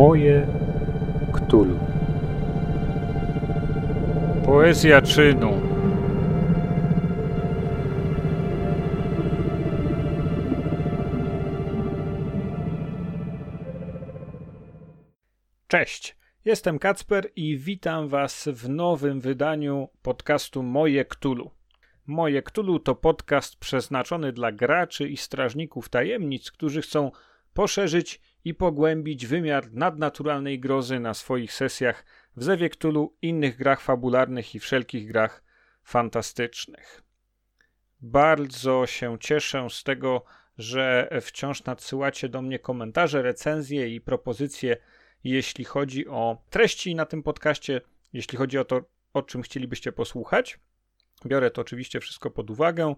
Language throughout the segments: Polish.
Moje Ktulu. Poezja czynu. Cześć, jestem Kacper i witam Was w nowym wydaniu podcastu Moje Ktulu. Moje Ktulu to podcast przeznaczony dla graczy i strażników tajemnic, którzy chcą poszerzyć i pogłębić wymiar nadnaturalnej grozy na swoich sesjach w Zewie Cthulhu, innych grach fabularnych i wszelkich grach fantastycznych. Bardzo się cieszę z tego, że wciąż nadsyłacie do mnie komentarze, recenzje i propozycje, jeśli chodzi o treści na tym podcaście, jeśli chodzi o to, o czym chcielibyście posłuchać. Biorę to oczywiście wszystko pod uwagę.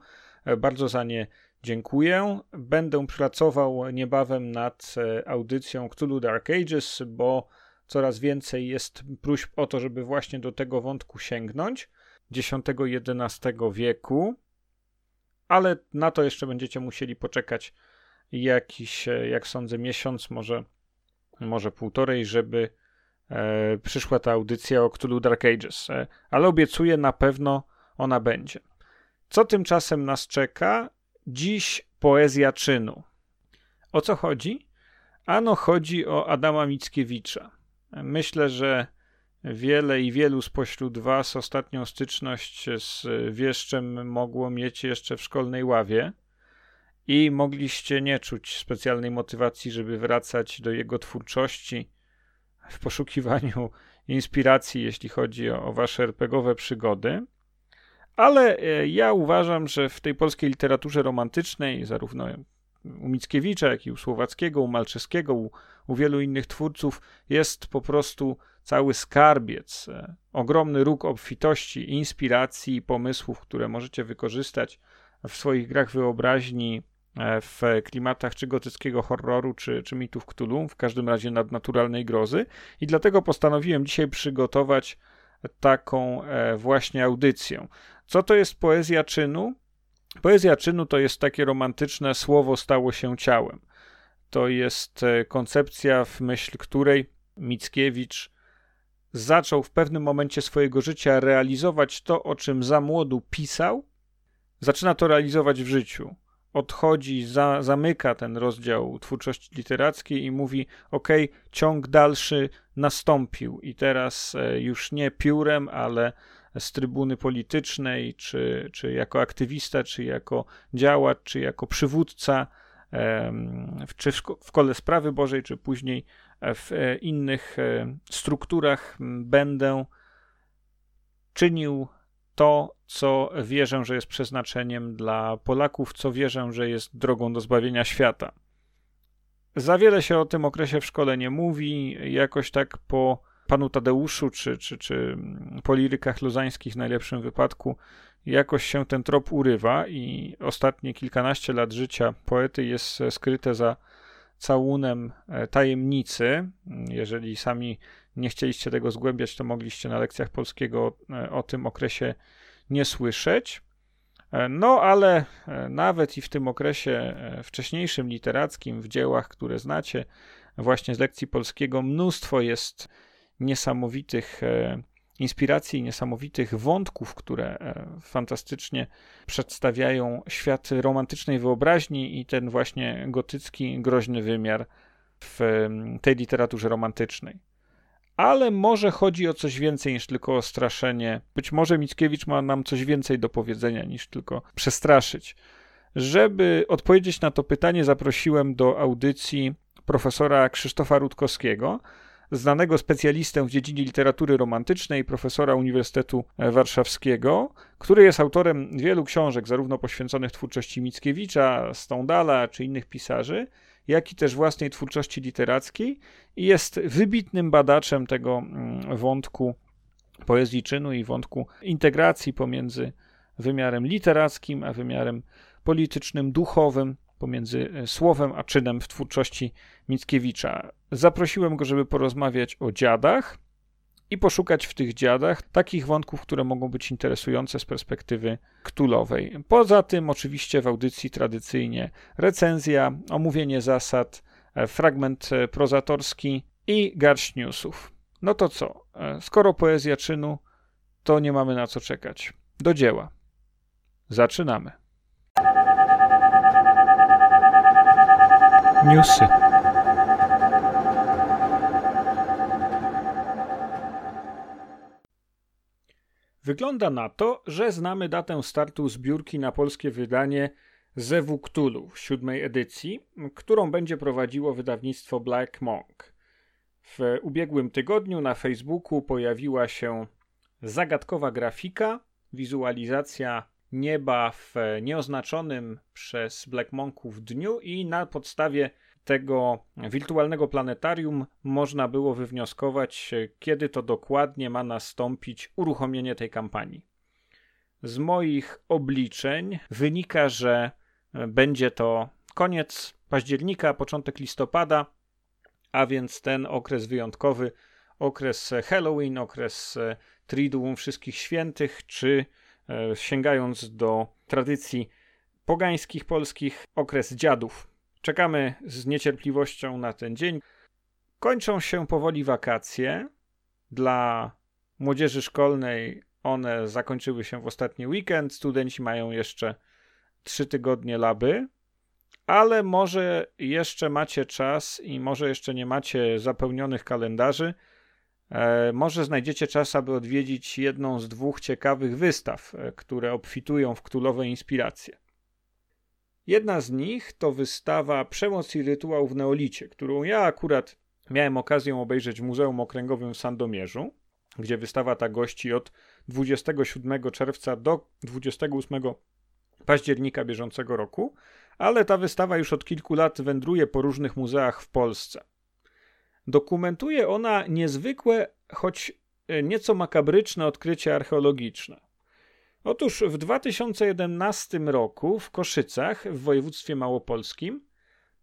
Bardzo za nie dziękuję. Będę pracował niebawem nad e, audycją Cthulhu Dark Ages, bo coraz więcej jest próśb o to, żeby właśnie do tego wątku sięgnąć. X-XI wieku, ale na to jeszcze będziecie musieli poczekać jakiś, e, jak sądzę, miesiąc, może, może półtorej, żeby e, przyszła ta audycja o Cthulhu Dark Ages. E, ale obiecuję, na pewno ona będzie. Co tymczasem nas czeka? Dziś poezja czynu. O co chodzi? Ano chodzi o Adama Mickiewicza. Myślę, że wiele i wielu spośród Was ostatnią styczność z wieszczem mogło mieć jeszcze w szkolnej ławie i mogliście nie czuć specjalnej motywacji, żeby wracać do jego twórczości w poszukiwaniu inspiracji, jeśli chodzi o, o Wasze RPGowe przygody. Ale e, ja uważam, że w tej polskiej literaturze romantycznej, zarówno u Mickiewicza, jak i u Słowackiego, u Malczewskiego, u, u wielu innych twórców, jest po prostu cały skarbiec, e, ogromny róg obfitości, inspiracji i pomysłów, które możecie wykorzystać w swoich grach wyobraźni, e, w klimatach czy gotyckiego horroru, czy, czy mitów Cthulhu, w każdym razie nadnaturalnej grozy. I dlatego postanowiłem dzisiaj przygotować taką właśnie audycję. Co to jest poezja czynu? Poezja czynu to jest takie romantyczne słowo stało się ciałem. To jest e, koncepcja, w myśl której Mickiewicz zaczął w pewnym momencie swojego życia realizować to, o czym za młodu pisał. Zaczyna to realizować w życiu. Odchodzi, za, zamyka ten rozdział twórczości literackiej i mówi: OK, ciąg dalszy nastąpił, i teraz e, już nie piórem, ale z trybuny politycznej, czy, czy jako aktywista, czy jako działacz, czy jako przywódca, czy w Kole Sprawy Bożej, czy później w e, innych e, strukturach będę czynił to, co wierzę, że jest przeznaczeniem dla Polaków, co wierzę, że jest drogą do zbawienia świata. Za wiele się o tym okresie w szkole nie mówi. Jakoś tak po panu Tadeuszu, czy, czy, czy po lirykach luzańskich w najlepszym wypadku, jakoś się ten trop urywa i ostatnie kilkanaście lat życia poety jest skryte za całunem e, tajemnicy. Jeżeli sami nie chcieliście tego zgłębiać, to mogliście na lekcjach polskiego e, o tym okresie nie słyszeć. E, no, ale nawet i w tym okresie wcześniejszym literackim, w dziełach, które znacie, właśnie z lekcji polskiego, mnóstwo jest niesamowitych e, inspiracji, niesamowitych wątków, które e, fantastycznie przedstawiają świat romantycznej wyobraźni i ten właśnie gotycki, groźny wymiar w tej literaturze romantycznej. Ale może chodzi o coś więcej niż tylko o straszenie. Być może Mickiewicz ma nam coś więcej do powiedzenia niż tylko przestraszyć. Żeby odpowiedzieć na to pytanie, zaprosiłem do audycji profesora Krzysztofa Rutkowskiego, znanego specjalistę w dziedzinie literatury romantycznej, profesora Uniwersytetu Warszawskiego, który jest autorem wielu książek, zarówno poświęconych twórczości Mickiewicza, Stendala czy innych pisarzy, jak i też własnej twórczości literackiej i jest wybitnym badaczem tego mm, wątku poezji czynu i wątku integracji pomiędzy wymiarem literackim a wymiarem politycznym, duchowym pomiędzy e, słowem a czynem w twórczości Mickiewicza. Zaprosiłem go, żeby porozmawiać o dziadach i poszukać w tych dziadach takich wątków, które mogą być interesujące z perspektywy ktulowej. Poza tym, oczywiście, w audycji tradycyjnie recenzja, omówienie zasad, e, fragment e, prozatorski i garść newsów. No to co? Skoro poezja czynu, to nie mamy na co czekać. Do dzieła. Zaczynamy. Newsy. Wygląda na to, że znamy datę startu zbiórki na polskie wydanie Zewu Cthulhu siódmej edycji, którą będzie prowadziło wydawnictwo Black Monk. W ubiegłym tygodniu na Facebooku pojawiła się zagadkowa grafika, wizualizacja nieba w nieoznaczonym przez Black Monków dniu i na podstawie tego wirtualnego planetarium można było wywnioskować, kiedy to dokładnie ma nastąpić uruchomienie tej kampanii. Z moich obliczeń wynika, że będzie to koniec października, początek listopada, a więc ten okres wyjątkowy, okres Halloween, okres Triduum Wszystkich Świętych, czy sięgając do tradycji pogańskich polskich, okres dziadów. Czekamy z niecierpliwością na ten dzień. Kończą się powoli wakacje. Dla młodzieży szkolnej one zakończyły się w ostatni weekend. Studenci mają jeszcze trzy tygodnie laby, ale może jeszcze macie czas i może jeszcze nie macie zapełnionych kalendarzy. E, może znajdziecie czas, aby odwiedzić jedną z dwóch ciekawych wystaw, e, które obfitują w ktulowe inspiracje. Jedna z nich to wystawa Przemoc i rytuał w Neolicie, którą ja akurat miałem okazję obejrzeć w Muzeum Okręgowym w Sandomierzu, gdzie wystawa ta gości od 27 czerwca do 28 października bieżącego roku, ale ta wystawa już od kilku lat wędruje po różnych muzeach w Polsce. Dokumentuje ona niezwykłe, choć e, nieco makabryczne odkrycie archeologiczne. Otóż w 2011 roku w Koszycach w województwie małopolskim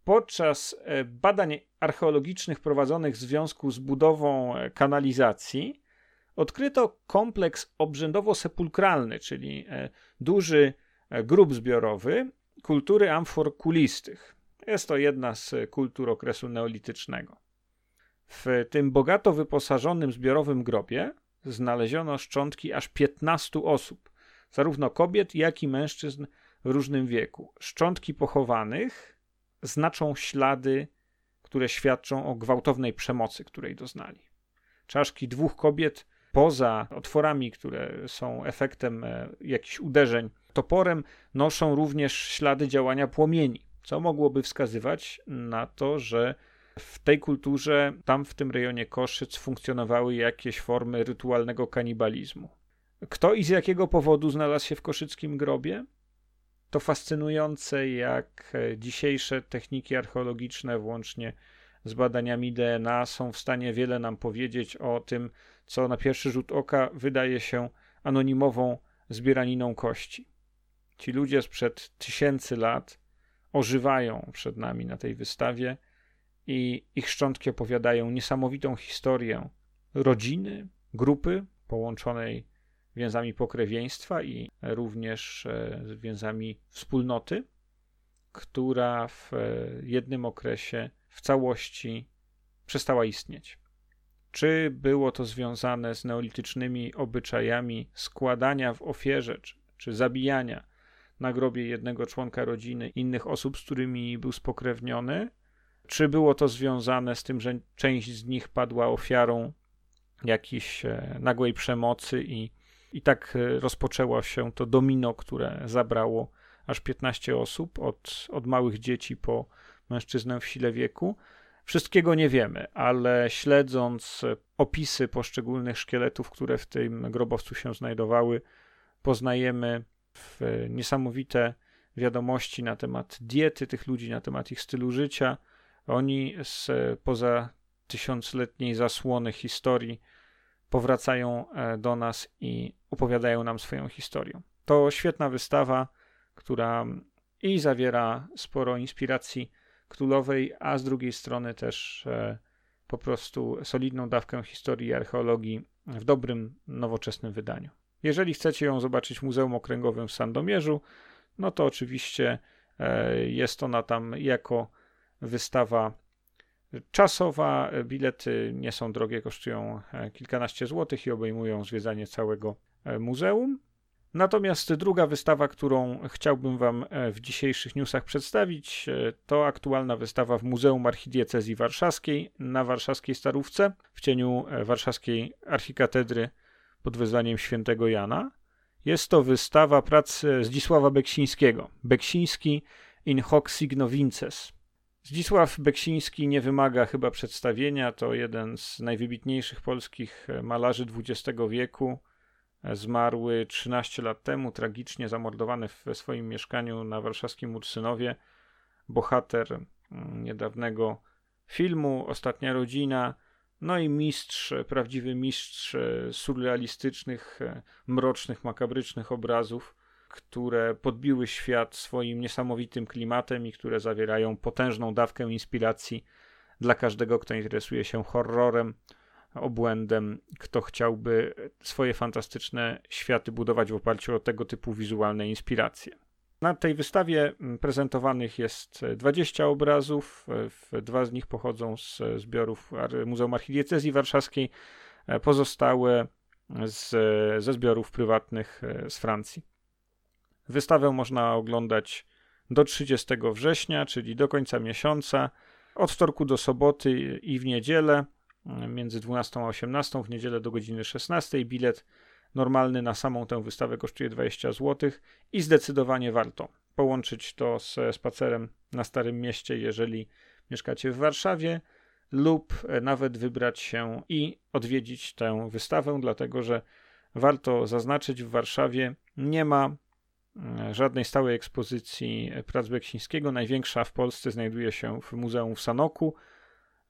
podczas e, badań archeologicznych prowadzonych w związku z budową e, kanalizacji odkryto kompleks obrzędowo-sepulkralny, czyli duży grób zbiorowy kultury amfor kulistych. Jest to jedna z kultur okresu neolitycznego. W tym bogato wyposażonym zbiorowym grobie znaleziono szczątki aż 15 osób, zarówno kobiet, jak i mężczyzn w różnym wieku. Szczątki pochowanych znaczą ślady, które świadczą o gwałtownej przemocy, której doznali. Czaszki dwóch kobiet poza otworami, które są efektem e, jakichś uderzeń toporem, noszą również ślady działania płomieni, co mogłoby wskazywać na to, że w tej kulturze, tam w tym rejonie Koszyc, funkcjonowały jakieś formy rytualnego kanibalizmu. Kto i z jakiego powodu znalazł się w koszyckim grobie? To fascynujące, jak e, dzisiejsze techniki archeologiczne, włącznie z badaniami DNA, są w stanie wiele nam powiedzieć o tym, co na pierwszy rzut oka wydaje się anonimową zbieraniną kości. Ci ludzie sprzed tysięcy lat ożywają przed nami na tej wystawie i ich szczątki opowiadają niesamowitą historię rodziny, grupy połączonej więzami pokrewieństwa i również e, więzami wspólnoty, która w e, jednym okresie w całości przestała istnieć. Czy było to związane z neolitycznymi obyczajami składania w ofierze, czy, czy zabijania na grobie jednego członka rodziny innych osób, z którymi był spokrewniony? Czy było to związane z tym, że część z nich padła ofiarą jakiejś e, nagłej przemocy i, i tak e, rozpoczęło się to domino, które zabrało aż 15 osób, od, od małych dzieci po mężczyznę w sile wieku? Wszystkiego nie wiemy, ale śledząc opisy poszczególnych szkieletów, które w tym grobowcu się znajdowały, poznajemy niesamowite wiadomości na temat diety tych ludzi, na temat ich stylu życia. Oni z poza tysiącletniej zasłony historii powracają e, do nas i opowiadają nam swoją historię. To świetna wystawa, która i zawiera sporo inspiracji królowej, a z drugiej strony też e, po prostu solidną dawkę historii i archeologii w dobrym, nowoczesnym wydaniu. Jeżeli chcecie ją zobaczyć w Muzeum Okręgowym w Sandomierzu, no to oczywiście e, jest ona tam jako wystawa czasowa. Bilety nie są drogie, kosztują kilkanaście złotych i obejmują zwiedzanie całego muzeum. Natomiast druga wystawa, którą chciałbym Wam e, w dzisiejszych newsach przedstawić, e, to aktualna wystawa w Muzeum Archidiecezji Warszawskiej na warszawskiej Starówce w cieniu e, warszawskiej archikatedry pod wezwaniem świętego Jana. Jest to wystawa prac Zdzisława Beksińskiego. Beksiński in hoc signo vinces. Zdzisław Beksiński nie wymaga chyba przedstawienia, to jeden z najwybitniejszych polskich malarzy XX wieku. Zmarły 13 lat temu, tragicznie zamordowany w swoim mieszkaniu na warszawskim Ursynowie, bohater mm, niedawnego filmu Ostatnia Rodzina, no i mistrz, prawdziwy mistrz e, surrealistycznych, e, mrocznych, makabrycznych obrazów, które podbiły świat swoim niesamowitym klimatem i które zawierają potężną dawkę inspiracji dla każdego, kto interesuje się horrorem, obłędem, kto chciałby swoje fantastyczne światy budować w oparciu o tego typu wizualne inspiracje. Na tej wystawie prezentowanych jest 20 obrazów. Dwa z nich pochodzą z zbiorów Muzeum Archidiecezji Warszawskiej, pozostałe z, ze zbiorów prywatnych z Francji. Wystawę można oglądać do 30 września, czyli do końca miesiąca, od wtorku do soboty i w niedzielę między 12 a 18, w niedzielę do godziny 16. Bilet normalny na samą tę wystawę kosztuje 20 zł i zdecydowanie warto połączyć to z spacerem na Starym Mieście, jeżeli mieszkacie w Warszawie, lub nawet wybrać się i odwiedzić tę wystawę, dlatego że warto zaznaczyć, w Warszawie nie ma mm, żadnej stałej ekspozycji prac Beksińskiego. Największa w Polsce znajduje się w Muzeum w Sanoku,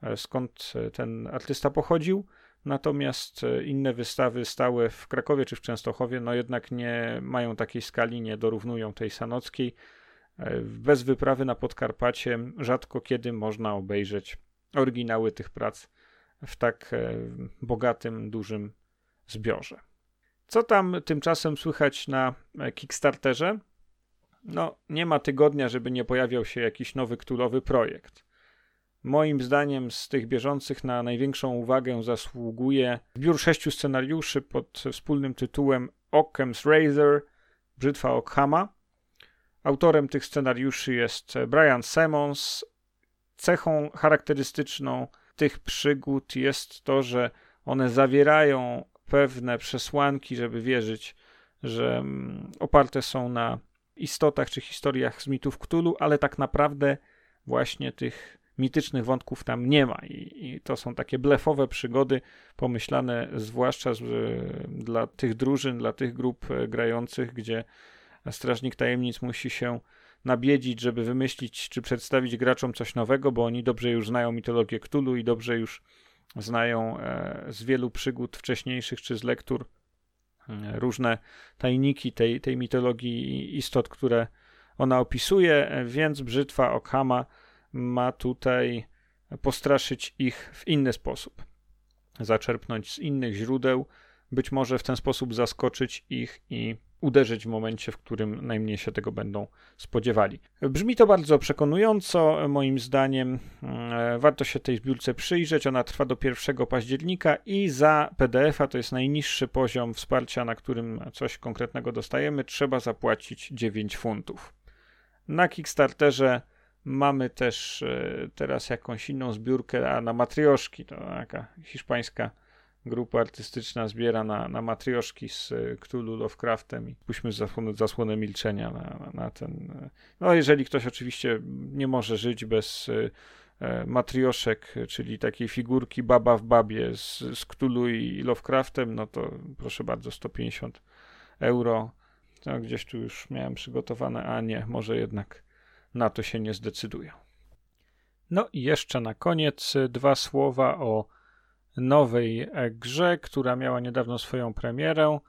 E, skąd e, ten artysta pochodził. Natomiast e, inne wystawy stałe w Krakowie czy w Częstochowie, no jednak nie mają takiej skali, nie dorównują tej sanockiej. Bez wyprawy na Podkarpacie rzadko kiedy można obejrzeć oryginały tych prac w tak bogatym, dużym zbiorze. Co tam tymczasem słychać na Kickstarterze? No, nie ma tygodnia, żeby nie pojawiał się jakiś nowy ktulowy projekt. Moim zdaniem z tych bieżących na największą uwagę zasługuje zbiór sześciu scenariuszy pod wspólnym tytułem Occam's Razor, Brzytwa Ockhama. Autorem tych scenariuszy jest Brian Simmons. Cechą charakterystyczną tych przygód jest to, że one zawierają pewne przesłanki, żeby wierzyć, że mm, oparte są na istotach czy historiach z mitów Cthulhu, ale tak naprawdę właśnie tych mitycznych wątków tam nie ma. I, i to są takie blefowe przygody, pomyślane zwłaszcza z, dla tych drużyn, dla tych grup e, grających, gdzie Strażnik Tajemnic musi się nabiedzić, żeby wymyślić czy przedstawić graczom coś nowego, bo oni dobrze już znają mitologię Cthulhu i dobrze już znają e, z wielu przygód wcześniejszych czy z lektur e, różne tajniki tej, tej mitologii istot, które ona opisuje, więc brzytwa Okhama ma tutaj postraszyć ich w inny sposób. Zaczerpnąć z innych źródeł, być może w ten sposób zaskoczyć ich i uderzyć w momencie, w którym najmniej się tego będą spodziewali. Brzmi to bardzo przekonująco, moim zdaniem. E, warto się tej zbiórce przyjrzeć. Ona trwa do 1 października i za PDF-a to jest najniższy poziom wsparcia, na którym coś konkretnego dostajemy. Trzeba zapłacić 9 funtów. Na Kickstarterze Mamy też e, teraz jakąś inną zbiórkę a na matrioszki. To taka hiszpańska grupa artystyczna zbiera na, na matrioszki z e, Cthulhu Lovecraftem i puśćmy zasłonę, zasłonę milczenia na, na ten. E, no, jeżeli ktoś oczywiście nie może żyć bez matrioszek, czyli takiej figurki baba w babie z, z Cthulhu i Lovecraftem, no to proszę bardzo, 150 euro. No, gdzieś tu już miałem przygotowane, a nie, może jednak na to się nie zdecydują. No i jeszcze na koniec dwa słowa o nowej grze, która miała niedawno swoją premierę.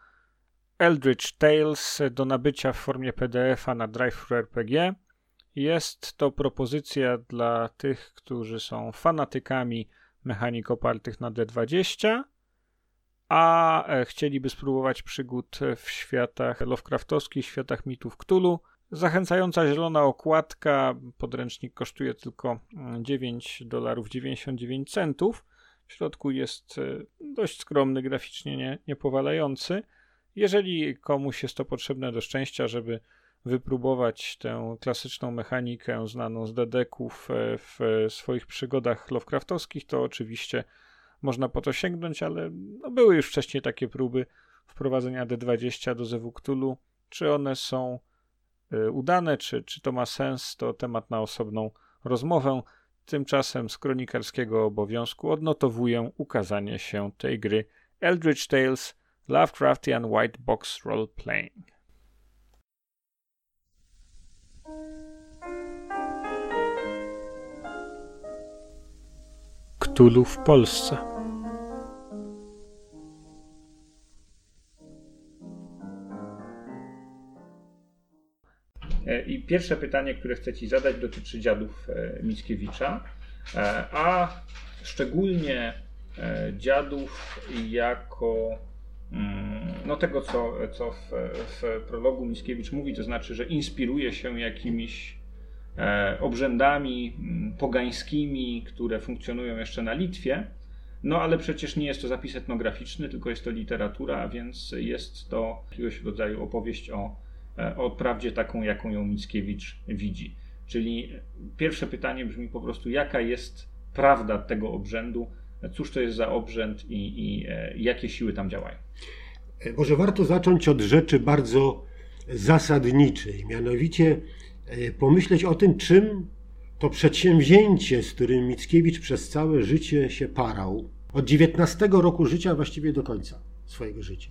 Eldritch Tales do nabycia w formie PDF-a na DriveThru Jest to propozycja dla tych, którzy są fanatykami mechanik opartych na D20, a chcieliby spróbować przygód w światach Lovecraftowskich, światach mitów Cthulhu Zachęcająca zielona okładka. Podręcznik kosztuje tylko 9 dolarów 99 centów. W środku jest e, dość skromny, graficznie nie, niepowalający. Jeżeli komuś jest to potrzebne do szczęścia, żeby wypróbować tę klasyczną mechanikę znaną z dedeków e, w swoich przygodach Lovecraftowskich, to oczywiście można po to sięgnąć, ale no były już wcześniej takie próby wprowadzenia D20 do Zewu Cthulhu. Czy one są y, udane, czy, czy to ma sens, to temat na osobną rozmowę. Tymczasem z kronikarskiego obowiązku odnotowuję ukazanie się tej gry Eldritch Tales Lovecraftian White Box Role Playing. Cthulhu w Polsce. I pierwsze pytanie, które chcę Ci zadać, dotyczy dziadów e, Mickiewicza, e, a szczególnie dziadów jako mm, no tego, co, co w, w prologu Mickiewicz mówi, to znaczy, że inspiruje się jakimiś obrzędami mm, pogańskimi, które funkcjonują jeszcze na Litwie. No ale przecież nie jest to zapis etnograficzny, tylko jest to literatura, więc jest to jakiegoś rodzaju opowieść o E, o prawdzie taką, jaką ją Mickiewicz widzi. Czyli pierwsze pytanie brzmi po prostu, jaka jest prawda tego obrzędu, cóż to jest za obrzęd i, i e, jakie siły tam działają? E, może warto zacząć od rzeczy bardzo zasadniczej, mianowicie pomyśleć o tym, czym to przedsięwzięcie, z którym Mickiewicz przez całe życie się parał, od 19 roku życia właściwie do końca swojego życia.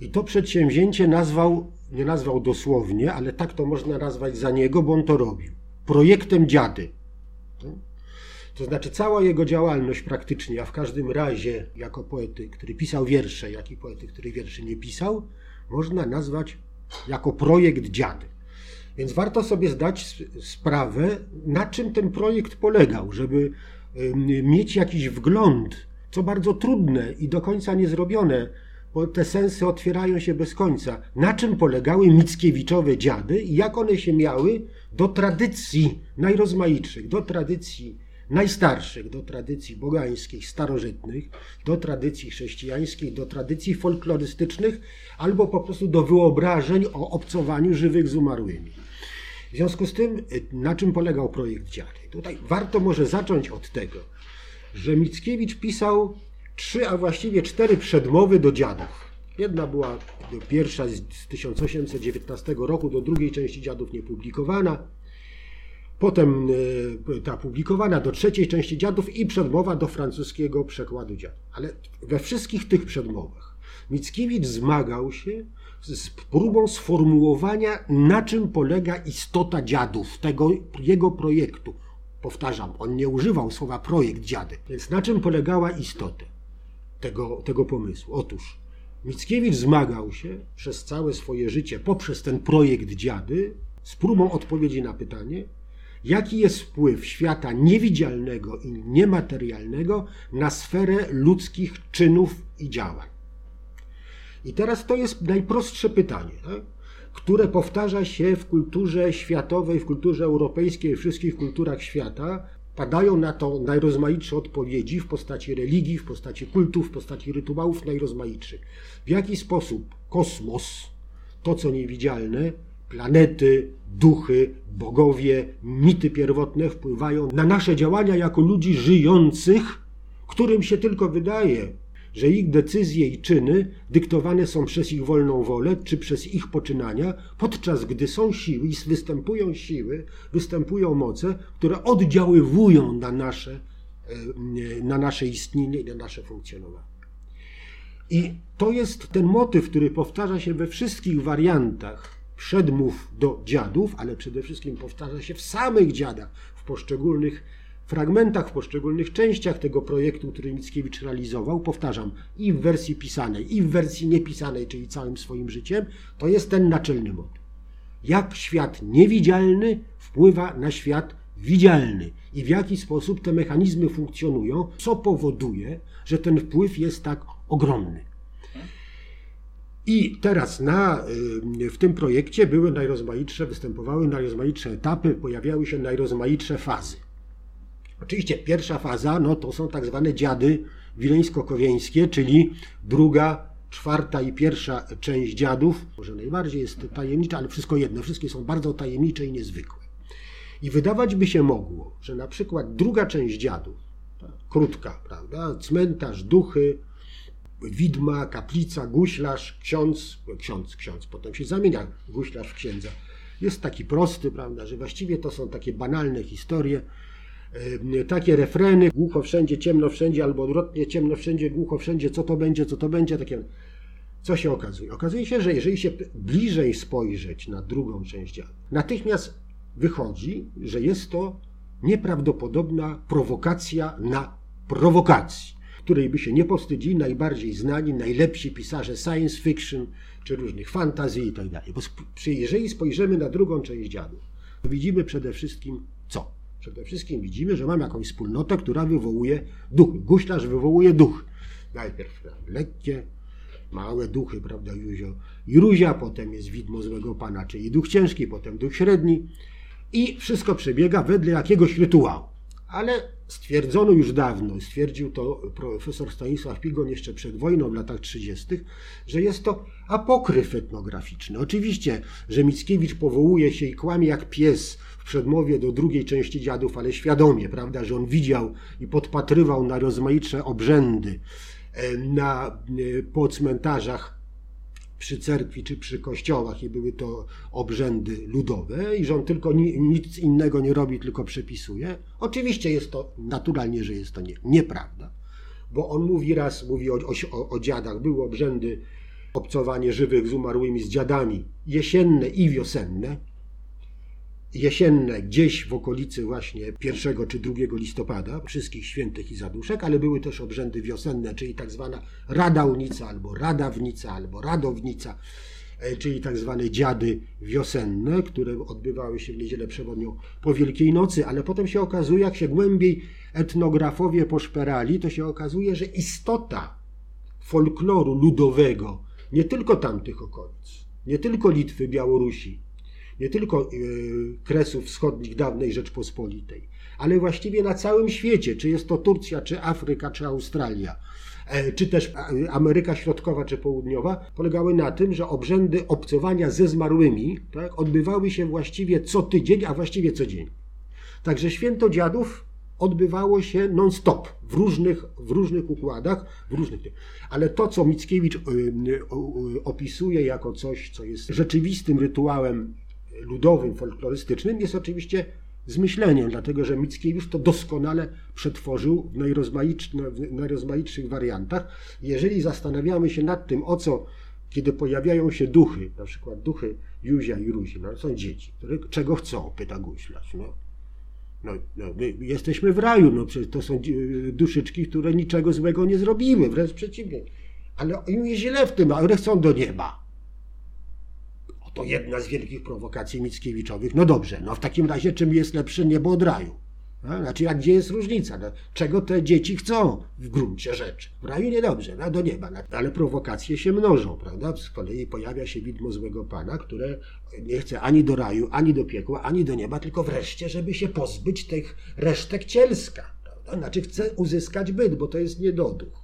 I to przedsięwzięcie nazwał, nie nazwał dosłownie, ale tak to można nazwać za niego, bo on to robił. Projektem dziady. To znaczy cała jego działalność praktycznie, a w każdym razie jako poety, który pisał wiersze, jak i poety, który wierszy nie pisał, można nazwać jako projekt dziady. Więc warto sobie zdać sprawę, na czym ten projekt polegał, żeby mieć jakiś wgląd, co bardzo trudne i do końca niezrobione bo te sensy otwierają się bez końca. Na czym polegały Mickiewiczowe dziady i jak one się miały do tradycji najrozmaitszych, do tradycji najstarszych, do tradycji bogańskich, starożytnych, do tradycji chrześcijańskich, do tradycji folklorystycznych, albo po prostu do wyobrażeń o obcowaniu żywych z umarłymi. W związku z tym, na czym polegał projekt dziady? Tutaj warto może zacząć od tego, że Mickiewicz pisał trzy, a właściwie cztery przedmowy do dziadów. Jedna była pierwsza z 1819 roku, do drugiej części dziadów niepublikowana. Potem e, ta publikowana do trzeciej części dziadów i przedmowa do francuskiego przekładu dziadów. Ale we wszystkich tych przedmowach Mickiewicz zmagał się z próbą sformułowania, na czym polega istota dziadów, tego jego projektu. Powtarzam, on nie używał słowa projekt dziady, więc na czym polegała istota tego, tego pomysłu. Otóż Mickiewicz zmagał się przez całe swoje życie poprzez ten projekt dziady z próbą odpowiedzi na pytanie, jaki jest wpływ świata niewidzialnego i niematerialnego na sferę ludzkich czynów i działań. I teraz to jest najprostsze pytanie, tak? które powtarza się w kulturze światowej, w kulturze europejskiej, w wszystkich kulturach świata Padają na to najrozmaitsze odpowiedzi w postaci religii, w postaci kultów, w postaci rytuałów najrozmaitszych. W jaki sposób kosmos, to co niewidzialne, planety, duchy, bogowie, mity pierwotne wpływają na nasze działania jako ludzi żyjących, którym się tylko wydaje, że ich decyzje i czyny dyktowane są przez ich wolną wolę czy przez ich poczynania, podczas gdy są siły i występują siły, występują moce, które oddziaływują na nasze, e, na nasze istnienie i na nasze funkcjonowanie. I to jest ten motyw, który powtarza się we wszystkich wariantach przedmów do dziadów, ale przede wszystkim powtarza się w samych dziadach, w poszczególnych fragmentach, w poszczególnych częściach tego projektu, który Mickiewicz realizował, powtarzam, i w wersji pisanej, i w wersji niepisanej, czyli całym swoim życiem, to jest ten naczelny motyw. Jak świat niewidzialny wpływa na świat widzialny i w jaki sposób te mechanizmy funkcjonują, co powoduje, że ten wpływ jest tak ogromny. I teraz na, w tym projekcie były najrozmaitsze, występowały najrozmaitsze etapy, pojawiały się najrozmaitsze fazy. Oczywiście pierwsza faza, no to są tak zwane dziady wileńsko-kowieńskie, czyli druga, czwarta i pierwsza część dziadów. Może najbardziej jest tajemnicza, ale wszystko jedno, wszystkie są bardzo tajemnicze i niezwykłe. I wydawać by się mogło, że na przykład druga część dziadów, krótka, prawda, cmentarz, duchy, widma, kaplica, guślarz, ksiądz, ksiądz, ksiądz, potem się zamienia guślarz w księdza. Jest taki prosty, prawda, że właściwie to są takie banalne historie, takie refreny, głucho wszędzie, ciemno wszędzie, albo odwrotnie, ciemno wszędzie, głucho wszędzie, co to będzie, co to będzie, takie... Co się okazuje? Okazuje się, że jeżeli się bliżej spojrzeć na drugą część dziadu, natychmiast wychodzi, że jest to nieprawdopodobna prowokacja na prowokacji, której by się nie powstydzili najbardziej znani, najlepsi pisarze science fiction czy różnych fantazji i tak. Bo jeżeli spojrzymy na drugą część dziadu, to widzimy przede wszystkim co? Przede wszystkim widzimy, że mam jakąś wspólnotę, która wywołuje duchy. Guślarz wywołuje duch. Najpierw lekkie, małe duchy, prawda, Juzio i Ruzia, potem jest widmo złego pana, czyli duch ciężki, potem duch średni i wszystko przebiega wedle jakiegoś rytuału. Ale stwierdzono już dawno, stwierdził to profesor Stanisław Pigon jeszcze przed wojną w latach 30., że jest to apokryf etnograficzny. Oczywiście, że Mickiewicz powołuje się i kłamie jak pies w przedmowie do drugiej części dziadów, ale świadomie, prawda, że on widział i podpatrywał na rozmaitsze obrzędy e, na, e, po cmentarzach przy cerkwi czy przy kościołach i były to obrzędy ludowe i że on tylko nic innego nie robi, tylko przepisuje. Oczywiście jest to, naturalnie, że jest to nie, nieprawda, bo on mówi raz, mówi o, o, o dziadach, były obrzędy obcowanie żywych z umarłymi, z dziadami, jesienne i wiosenne, jesienne gdzieś w okolicy właśnie 1 czy 2 listopada, wszystkich świętych i zaduszek, ale były też obrzędy wiosenne, czyli tak zwana radałnica albo radawnica albo radownica, e, czyli tak zwane dziady wiosenne, które odbywały się w niedzielę przewodnią po Wielkiej Nocy, ale potem się okazuje, jak się głębiej etnografowie poszperali, to się okazuje, że istota folkloru ludowego nie tylko tamtych okolic, nie tylko Litwy, Białorusi, nie tylko e, kresów wschodnich dawnej Rzeczpospolitej, ale właściwie na całym świecie, czy jest to Turcja, czy Afryka, czy Australia, e, czy też Ameryka Środkowa czy Południowa, polegały na tym, że obrzędy obcowania ze zmarłymi tak, odbywały się właściwie co tydzień, a właściwie co dzień. Także święto dziadów odbywało się non-stop w różnych, w różnych układach, w różnych. Ale to, co Mickiewicz opisuje jako coś, co jest rzeczywistym rytuałem ludowym, folklorystycznym, jest oczywiście zmyśleniem, dlatego że Mickiewicz to doskonale przetworzył w, w najrozmaitszych wariantach. Jeżeli zastanawiamy się nad tym, o co, kiedy pojawiają się duchy, na przykład duchy Józia i Ruzi, no, są dzieci, które czego chcą, pyta Guślarz. No. No, no, my jesteśmy w raju, no przecież to są duszyczki, które niczego złego nie zrobiły, wręcz przeciwnie. Ale im jest źle w tym, ale chcą do nieba. To jedna z wielkich prowokacji Mickiewiczowych. No dobrze, no w takim razie czym jest lepsze niebo od raju? Znaczy, a gdzie jest różnica? No, czego te dzieci chcą w gruncie rzeczy? W raju niedobrze, no, do nieba. No, ale prowokacje się mnożą, prawda? Z kolei pojawia się widmo złego pana, które nie chce ani do raju, ani do piekła, ani do nieba, tylko wreszcie, żeby się pozbyć tych resztek cielska. Prawda? Znaczy chce uzyskać byt, bo to jest niedoduch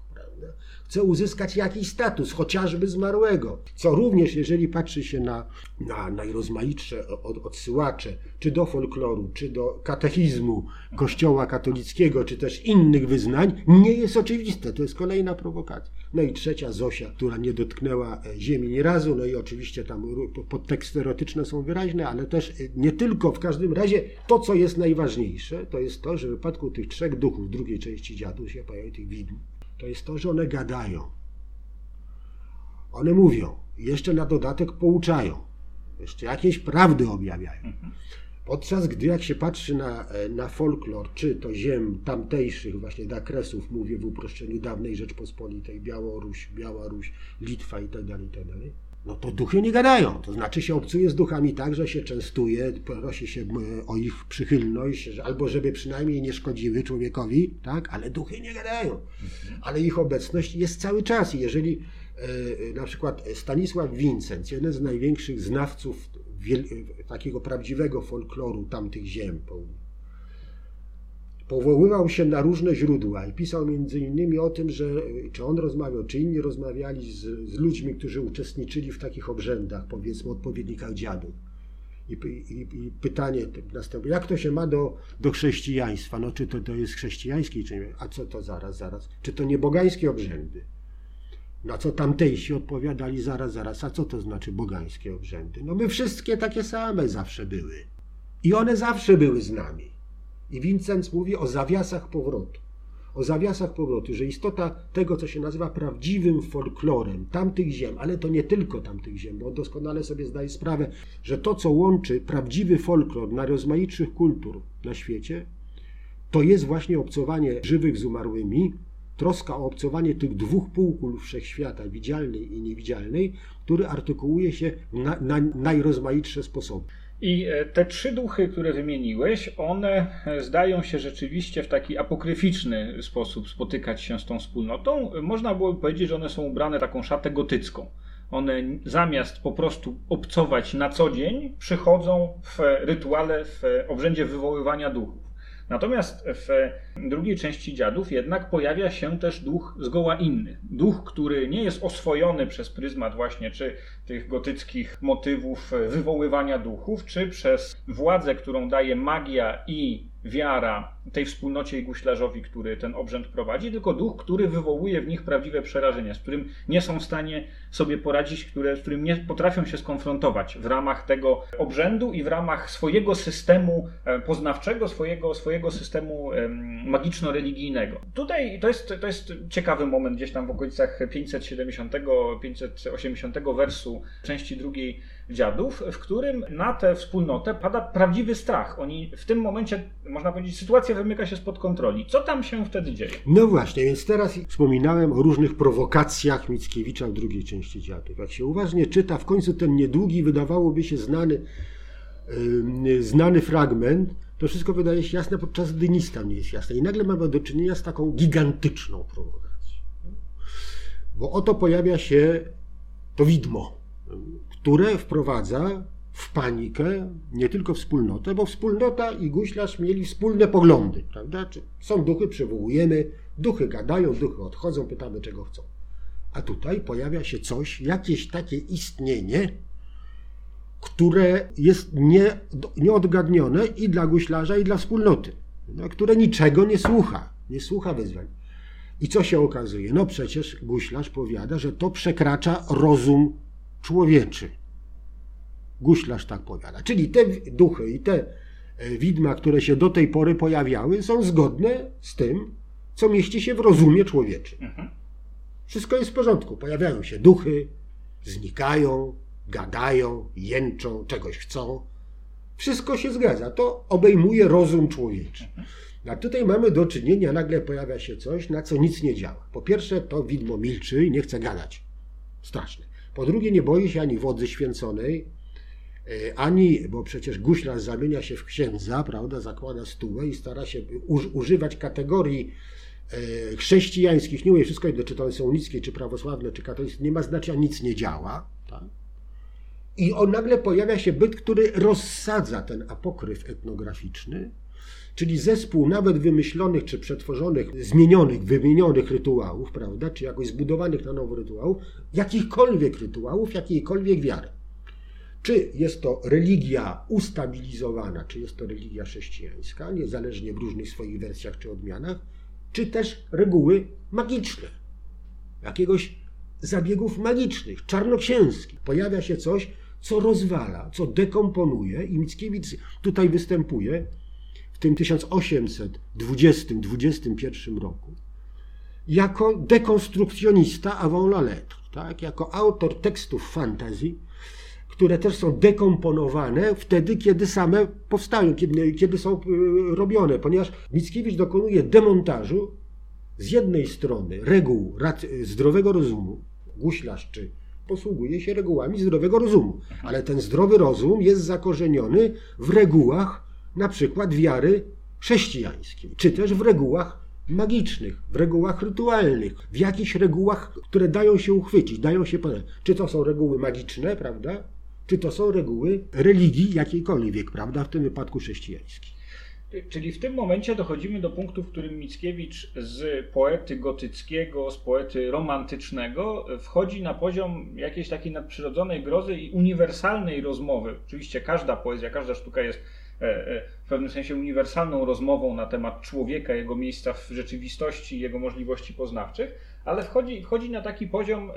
chce uzyskać jakiś status, chociażby zmarłego. Co również, jeżeli patrzy się na, na najrozmaitsze odsyłacze, czy do folkloru, czy do katechizmu Kościoła katolickiego, czy też innych wyznań, nie jest oczywiste. To jest kolejna prowokacja. No i trzecia Zosia, która nie dotknęła e, ziemi ni razu, no i oczywiście tam podteksty erotyczne są wyraźne, ale też e, nie tylko. W każdym razie to, co jest najważniejsze, to jest to, że w wypadku tych trzech duchów drugiej części dziadu się pojawi tych widm to jest to, że one gadają. One mówią, jeszcze na dodatek pouczają, jeszcze jakieś prawdy objawiają. Podczas gdy jak się patrzy na, na folklor, czy to ziem tamtejszych właśnie dakresów, mówię w uproszczeniu dawnej Rzeczpospolitej, Białoruś, Białoruś, Litwa itd., tak itd., tak no to duchy nie gadają. To znaczy się obcuje z duchami tak, że się częstuje, prosi się o ich przychylność, albo żeby przynajmniej nie szkodziły człowiekowi, tak? ale duchy nie gadają. Ale ich obecność jest cały czas i jeżeli na przykład Stanisław Wincent, jeden z największych znawców takiego prawdziwego folkloru tamtych ziem, powoływał się na różne źródła i pisał między innymi o tym, że czy on rozmawiał, czy inni rozmawiali z, z ludźmi, którzy uczestniczyli w takich obrzędach, powiedzmy odpowiednikach dziadów. I, i, I, pytanie następuje, jak to się ma do, do chrześcijaństwa? No czy to, to jest chrześcijańskie, czy nie? A co to zaraz, zaraz? Czy to nie bogańskie obrzędy? Na co tamtejsi odpowiadali zaraz, zaraz, a co to znaczy bogańskie obrzędy? No my wszystkie takie same zawsze były. I one zawsze były z nami. I Vincent mówi o zawiasach powrotu. O zawiasach powrotu, że istota tego, co się nazywa prawdziwym folklorem tamtych ziem, ale to nie tylko tamtych ziem, bo on doskonale sobie zdaje sprawę, że to, co łączy prawdziwy folklor najrozmaitszych kultur na świecie, to jest właśnie obcowanie żywych z umarłymi, troska o obcowanie tych dwóch półkul wszechświata, widzialnej i niewidzialnej, który artykułuje się na, na najrozmaitsze sposoby. I e, te trzy duchy, które wymieniłeś, one e, zdają się rzeczywiście w taki apokryficzny sposób spotykać się z tą wspólnotą. Można byłoby powiedzieć, że one są ubrane taką szatę gotycką. One zamiast po prostu obcować na co dzień, przychodzą w rytuale, w obrzędzie wywoływania duchów. Natomiast w drugiej części dziadów jednak pojawia się też duch zgoła inny. Duch, który nie jest oswojony przez pryzmat właśnie czy tych gotyckich motywów wywoływania duchów, czy przez władzę, którą daje magia i wiara tej wspólnocie i guślarzowi, który ten obrzęd prowadzi, tylko duch, który wywołuje w nich prawdziwe przerażenia, z którym nie są w stanie sobie poradzić, które, z którym nie potrafią się skonfrontować w ramach tego obrzędu i w ramach swojego systemu e, poznawczego, swojego, swojego systemu magiczno-religijnego. Tutaj to jest, to jest ciekawy moment gdzieś tam w okolicach 570-580 wersu części drugiej dziadów, w którym na tę wspólnotę pada prawdziwy strach. Oni w tym momencie, można powiedzieć, sytuacja wymyka się spod kontroli. Co tam się wtedy dzieje? No właśnie, więc teraz wspominałem o różnych prowokacjach Mickiewicza w drugiej części dziadów. Jak się uważnie czyta, w końcu ten niedługi, wydawałoby się znany, yy, znany fragment, to wszystko wydaje się jasne, podczas gdy nic tam nie jest jasne. I nagle mamy do czynienia z taką gigantyczną prowokacją. Bo oto pojawia się to widmo które wprowadza w panikę nie tylko wspólnotę, bo wspólnota i guślarz mieli wspólne poglądy, prawda? Są duchy, przywołujemy, duchy gadają, duchy odchodzą, pytamy czego chcą. A tutaj pojawia się coś, jakieś takie istnienie, które jest nie, nieodgadnione i dla guślarza, i dla wspólnoty, no, które niczego nie słucha, nie słucha wyzwań. I co się okazuje? No przecież guślarz powiada, że to przekracza rozum człowieczy. Guślarz tak powiada. Czyli te duchy i te e, widma, które się do tej pory pojawiały, są zgodne z tym, co mieści się w rozumie człowieczym. Mhm. Wszystko jest w porządku. Pojawiają się duchy, znikają, gadają, jęczą, czegoś chcą. Wszystko się zgadza. To obejmuje rozum człowieczy. Mhm. A tutaj mamy do czynienia, nagle pojawia się coś, na co nic nie działa. Po pierwsze, to widmo milczy i nie chce gadać. Straszne. Po drugie, nie boi się ani wodzy święconej, e, ani, bo przecież guślarz zamienia się w księdza, prawda, zakłada stułę i stara się używać kategorii e, chrześcijańskich, nie mówię wszystko czy to są unickie, czy prawosławne, czy katolickie, nie ma znaczenia, nic nie działa. Tak? I on nagle pojawia się byt, który rozsadza ten apokryf etnograficzny, czyli zespół nawet wymyślonych czy przetworzonych, zmienionych, wymienionych rytuałów, prawda, czy jakoś zbudowanych na nowo rytuałów, jakichkolwiek rytuałów, jakiejkolwiek wiary. Czy jest to religia ustabilizowana, czy jest to religia chrześcijańska, niezależnie w różnych swoich wersjach czy odmianach, czy też reguły magiczne, jakiegoś zabiegów magicznych, czarnoksięskich. Pojawia się coś, co rozwala, co dekomponuje i Mickiewicz tutaj występuje w tym 1820-21 roku jako dekonstrukcjonista avant la lettre, tak? jako autor tekstów fantazji, które też są dekomponowane wtedy, kiedy same powstają, kiedy, kiedy są y, robione, ponieważ Mickiewicz dokonuje demontażu z jednej strony reguł zdrowego rozumu, guślarz czy posługuje się regułami zdrowego rozumu, ale ten zdrowy rozum jest zakorzeniony w regułach na przykład wiary chrześcijańskiej, czy też w regułach magicznych, w regułach rytualnych, w jakichś regułach, które dają się uchwycić, dają się podać. Czy to są reguły magiczne, prawda? Czy to są reguły religii jakiejkolwiek, prawda? W tym wypadku chrześcijańskiej. Czyli w tym momencie dochodzimy do punktu, w którym Mickiewicz z poety gotyckiego, z poety romantycznego wchodzi na poziom jakiejś takiej nadprzyrodzonej grozy i uniwersalnej rozmowy. Oczywiście każda poezja, każda sztuka jest w pewnym sensie uniwersalną rozmową na temat człowieka, jego miejsca w rzeczywistości, jego możliwości poznawczych, ale wchodzi, wchodzi na taki poziom,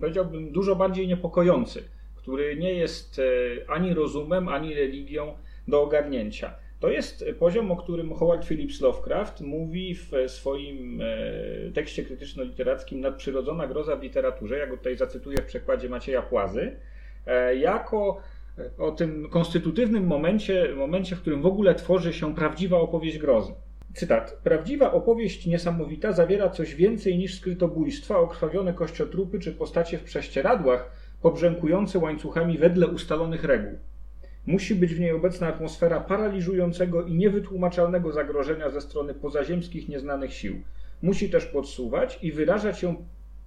powiedziałbym, dużo bardziej niepokojący, który nie jest e, ani rozumem, ani religią do ogarnięcia. To jest poziom, o którym Howard Phillips Lovecraft mówi w swoim e, tekście krytyczno-literackim Nadprzyrodzona groza w literaturze, ja go tutaj zacytuję w przekładzie Macieja Płazy, e, jako e, o tym konstytutywnym momencie, momencie, w którym w ogóle tworzy się prawdziwa opowieść grozy. Cytat. Prawdziwa opowieść niesamowita zawiera coś więcej niż skrytobójstwa, okrwawione kościotrupy czy postacie w prześcieradłach, pobrzękujące łańcuchami wedle ustalonych reguł. Musi być w niej obecna atmosfera paraliżującego i niewytłumaczalnego zagrożenia ze strony pozaziemskich nieznanych sił. Musi też podsuwać i wyrażać się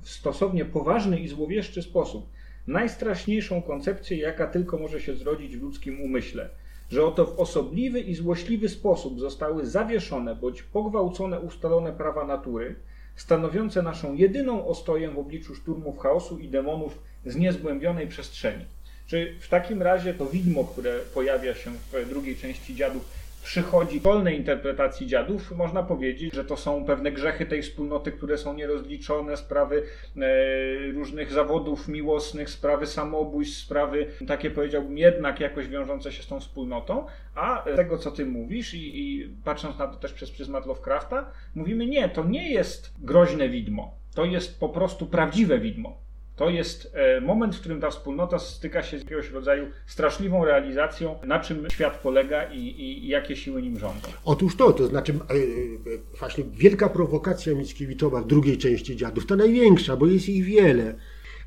w stosownie poważny i złowieszczy sposób najstraszniejszą koncepcję, jaka tylko może się zrodzić w ludzkim umyśle, że oto w osobliwy i złośliwy sposób zostały zawieszone bądź pogwałcone ustalone prawa natury, stanowiące naszą jedyną ostoję w obliczu szturmów chaosu i demonów z niezgłębionej przestrzeni. Czy w takim razie to widmo, które pojawia się w drugiej części dziadów, przychodzi wolnej interpretacji dziadów, można powiedzieć, że to są pewne grzechy tej wspólnoty, które są nierozliczone, sprawy e, różnych zawodów miłosnych, sprawy samobójstw, sprawy takie powiedziałbym jednak jakoś wiążące się z tą wspólnotą, a tego co ty mówisz i, i patrząc na to też przez pryzmat Lovecrafta, mówimy nie, to nie jest groźne widmo, to jest po prostu prawdziwe widmo. To jest e, moment, w którym ta wspólnota styka się z jakiegoś rodzaju straszliwą realizacją, na czym świat polega i, i, jakie siły nim rządzą. Otóż to, to znaczy e, e, właśnie wielka prowokacja Mickiewiczowa w drugiej części Dziadów, to największa, bo jest ich wiele,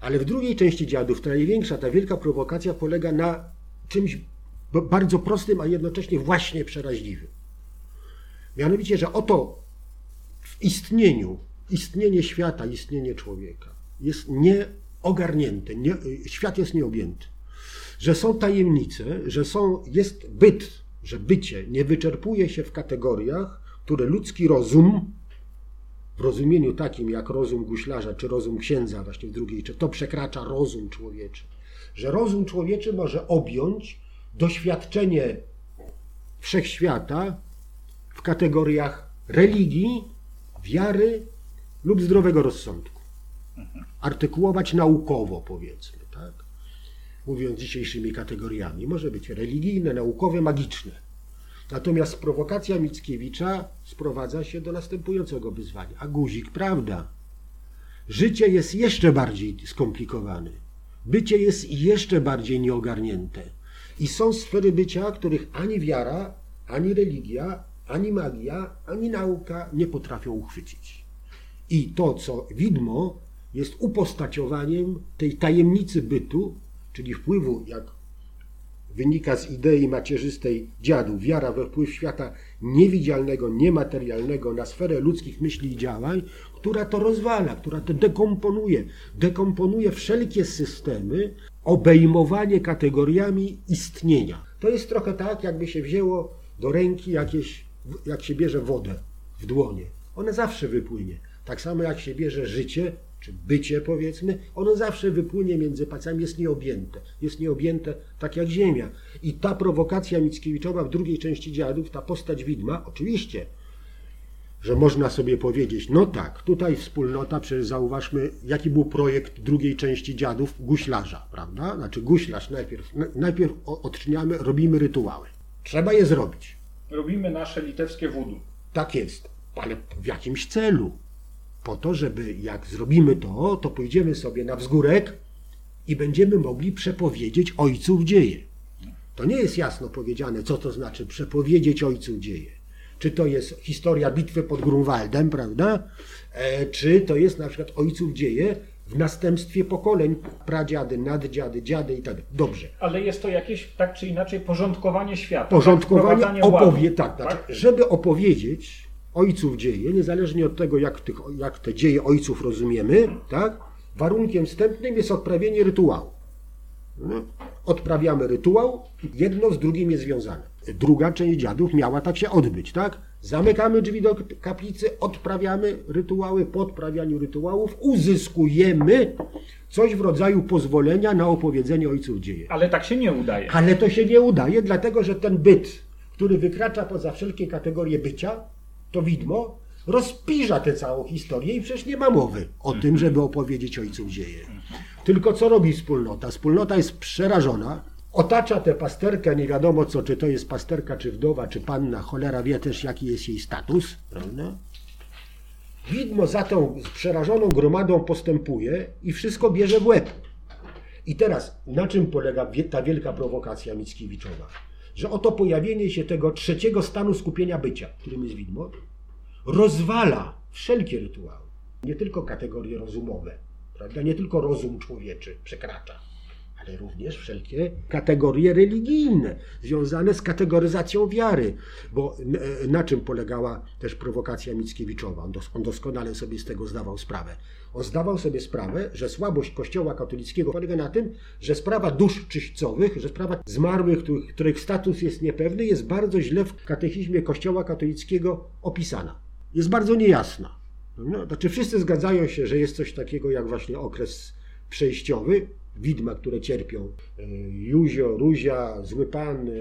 ale w drugiej części Dziadów, ta największa, ta wielka prowokacja polega na czymś bardzo prostym, a jednocześnie właśnie przeraźliwym. Mianowicie, że oto w istnieniu, istnienie świata, istnienie człowieka jest nie ogarnięty, nie, świat jest nieobjęty. Że są tajemnice, że są, jest byt, że bycie nie wyczerpuje się w kategoriach, które ludzki rozum, w rozumieniu takim jak rozum guślarza czy rozum księdza, właśnie w drugiej, czy to przekracza rozum człowieczy. Że rozum człowieczy może objąć doświadczenie wszechświata w kategoriach religii, wiary lub zdrowego rozsądku artykułować naukowo, powiedzmy, tak? mówiąc dzisiejszymi kategoriami. Może być religijne, naukowe, magiczne. Natomiast prowokacja Mickiewicza sprowadza się do następującego wyzwania. A guzik, prawda? Życie jest jeszcze bardziej skomplikowane. Bycie jest jeszcze bardziej nieogarnięte. I są sfery bycia, których ani wiara, ani religia, ani magia, ani nauka nie potrafią uchwycić. I to, co widmo jest upostaciowaniem tej tajemnicy bytu, czyli wpływu, jak wynika z idei macierzystej dziadu, wiara we wpływ świata niewidzialnego, niematerialnego na sferę ludzkich myśli i działań, która to rozwala, która to dekomponuje. Dekomponuje wszelkie systemy, obejmowanie kategoriami istnienia. To jest trochę tak, jakby się wzięło do ręki jakieś, jak się bierze wodę w dłonie. Ona zawsze wypłynie. Tak samo jak się bierze życie czy bycie powiedzmy, ono zawsze wypłynie między palcami, jest nieobjęte. Jest nieobjęte tak jak ziemia. I ta prowokacja Mickiewiczowa w drugiej części dziadów, ta postać widma, oczywiście, że można sobie powiedzieć, no tak, tutaj wspólnota, przecież zauważmy, jaki był projekt drugiej części dziadów, guślarza, prawda? Znaczy guślarz najpierw, najpierw odczyniamy, robimy rytuały. Trzeba je zrobić. Robimy nasze litewskie wudu. Tak jest, ale w jakimś celu po to, żeby jak zrobimy to, to pójdziemy sobie na wzgórek i będziemy mogli przepowiedzieć ojców dzieje. To nie jest jasno powiedziane, co to znaczy przepowiedzieć ojców dzieje. Czy to jest historia bitwy pod Grunwaldem, prawda? E, czy to jest na przykład ojców dzieje w następstwie pokoleń, pradziady, naddziady, dziady i tak dalej. Dobrze. Ale jest to jakieś tak czy inaczej porządkowanie świata. Porządkowanie tak? opowie, tak, tak, żeby opowiedzieć ojców dzieje, niezależnie od tego, jak, tych, jak te dzieje ojców rozumiemy, tak? warunkiem wstępnym jest odprawienie rytuału. No, odprawiamy rytuał, jedno z drugim jest związane. Druga część dziadów miała tak się odbyć, tak? Zamykamy drzwi do kaplicy, odprawiamy rytuały, po odprawianiu rytuałów uzyskujemy coś w rodzaju pozwolenia na opowiedzenie ojców dzieje. Ale tak się nie udaje. Ale to się nie udaje, dlatego że ten byt, który wykracza poza wszelkie kategorie bycia, to widmo, rozpiża tę całą historię i przecież nie ma mowy o tym, żeby opowiedzieć ojców dzieje. Tylko co robi wspólnota? Wspólnota jest przerażona, otacza tę pasterkę, nie wiadomo co, czy to jest pasterka, czy wdowa, czy panna, cholera wie też jaki jest jej status, prawda? Widmo za tą przerażoną gromadą postępuje i wszystko bierze w łeb. I teraz, na czym polega ta wielka prowokacja Mickiewiczowa? Że oto pojawienie się tego trzeciego stanu skupienia bycia, którym jest widmo, rozwala wszelkie rytuały. Nie tylko kategorie rozumowe, prawda? nie tylko rozum człowieczy przekracza, ale również wszelkie kategorie religijne związane z kategoryzacją wiary. Bo na czym polegała też prowokacja Mickiewiczowa? On doskonale sobie z tego zdawał sprawę. On zdawał sobie sprawę, że słabość Kościoła katolickiego polega na tym, że sprawa dusz czyśćcowych, że sprawa zmarłych, których, których status jest niepewny, jest bardzo źle w katechizmie Kościoła katolickiego opisana. Jest bardzo niejasna. No, znaczy wszyscy zgadzają się, że jest coś takiego jak właśnie okres przejściowy, widma, które cierpią. E, Juzio, Ruzia, zły pan, e,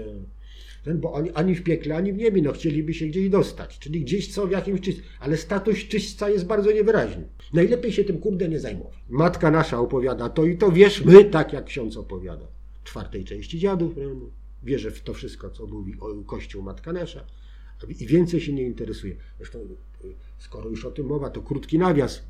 ten, bo oni ani w piekle, ani w niebie no, chcieliby się gdzieś dostać, czyli gdzieś co w jakimś czyśćcu, ale status czyśćca jest bardzo niewyraźny. Najlepiej się tym kurde nie zajmować. Matka nasza opowiada to i to, wierzmy tak jak ksiądz opowiada. Czwartej części dziadów, wierzę w to wszystko, co mówi Kościół Matka Nasza i więcej się nie interesuje. Zresztą skoro już o tym mowa, to krótki nawias.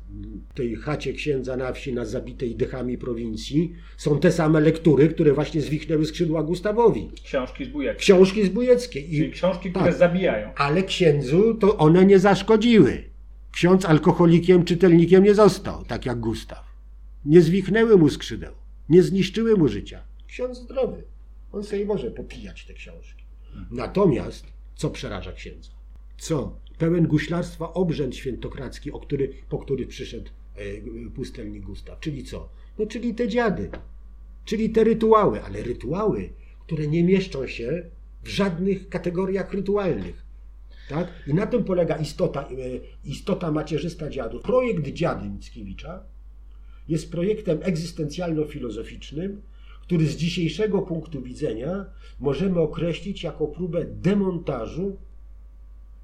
W tej chacie księdza na wsi na zabitej dechami prowincji są te same lektury, które właśnie zwichnęły skrzydła Gustawowi. Książki zbójeckie. Książki zbójeckie. I, Czyli książki, które tak, zabijają. Ale księdzu to one nie zaszkodziły. Ksiądz alkoholikiem, czytelnikiem nie został, tak jak Gustaw. Nie zwichnęły mu skrzydeł, nie zniszczyły mu życia. Ksiądz zdrowy. On sobie może popijać te książki. Natomiast co przeraża księdza? Co pełen guślarstwa obrzęd świętokradzki, o który, po który przyszedł e, pustelnik Gustaw. Czyli co? No czyli te dziady, czyli te rytuały, ale rytuały, które nie mieszczą się w żadnych kategoriach rytualnych. Tak? I na tym polega istota, e, istota macierzysta dziadów. Projekt Dziady Mickiewicza jest projektem egzystencjalno-filozoficznym, który z dzisiejszego punktu widzenia możemy określić jako próbę demontażu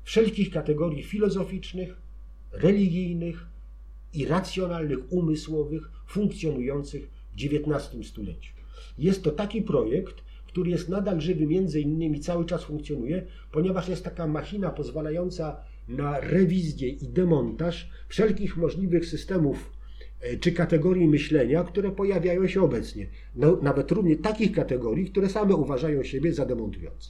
wszelkich kategorii filozoficznych, religijnych i racjonalnych, umysłowych funkcjonujących w XIX stuleciu. Jest to taki projekt, który jest nadal żywy, między innymi cały czas funkcjonuje, ponieważ jest taka machina pozwalająca na rewizję i demontaż wszelkich możliwych systemów e, czy kategorii myślenia, które pojawiają się obecnie. Nawet również takich kategorii, które same uważają siebie za demontujące.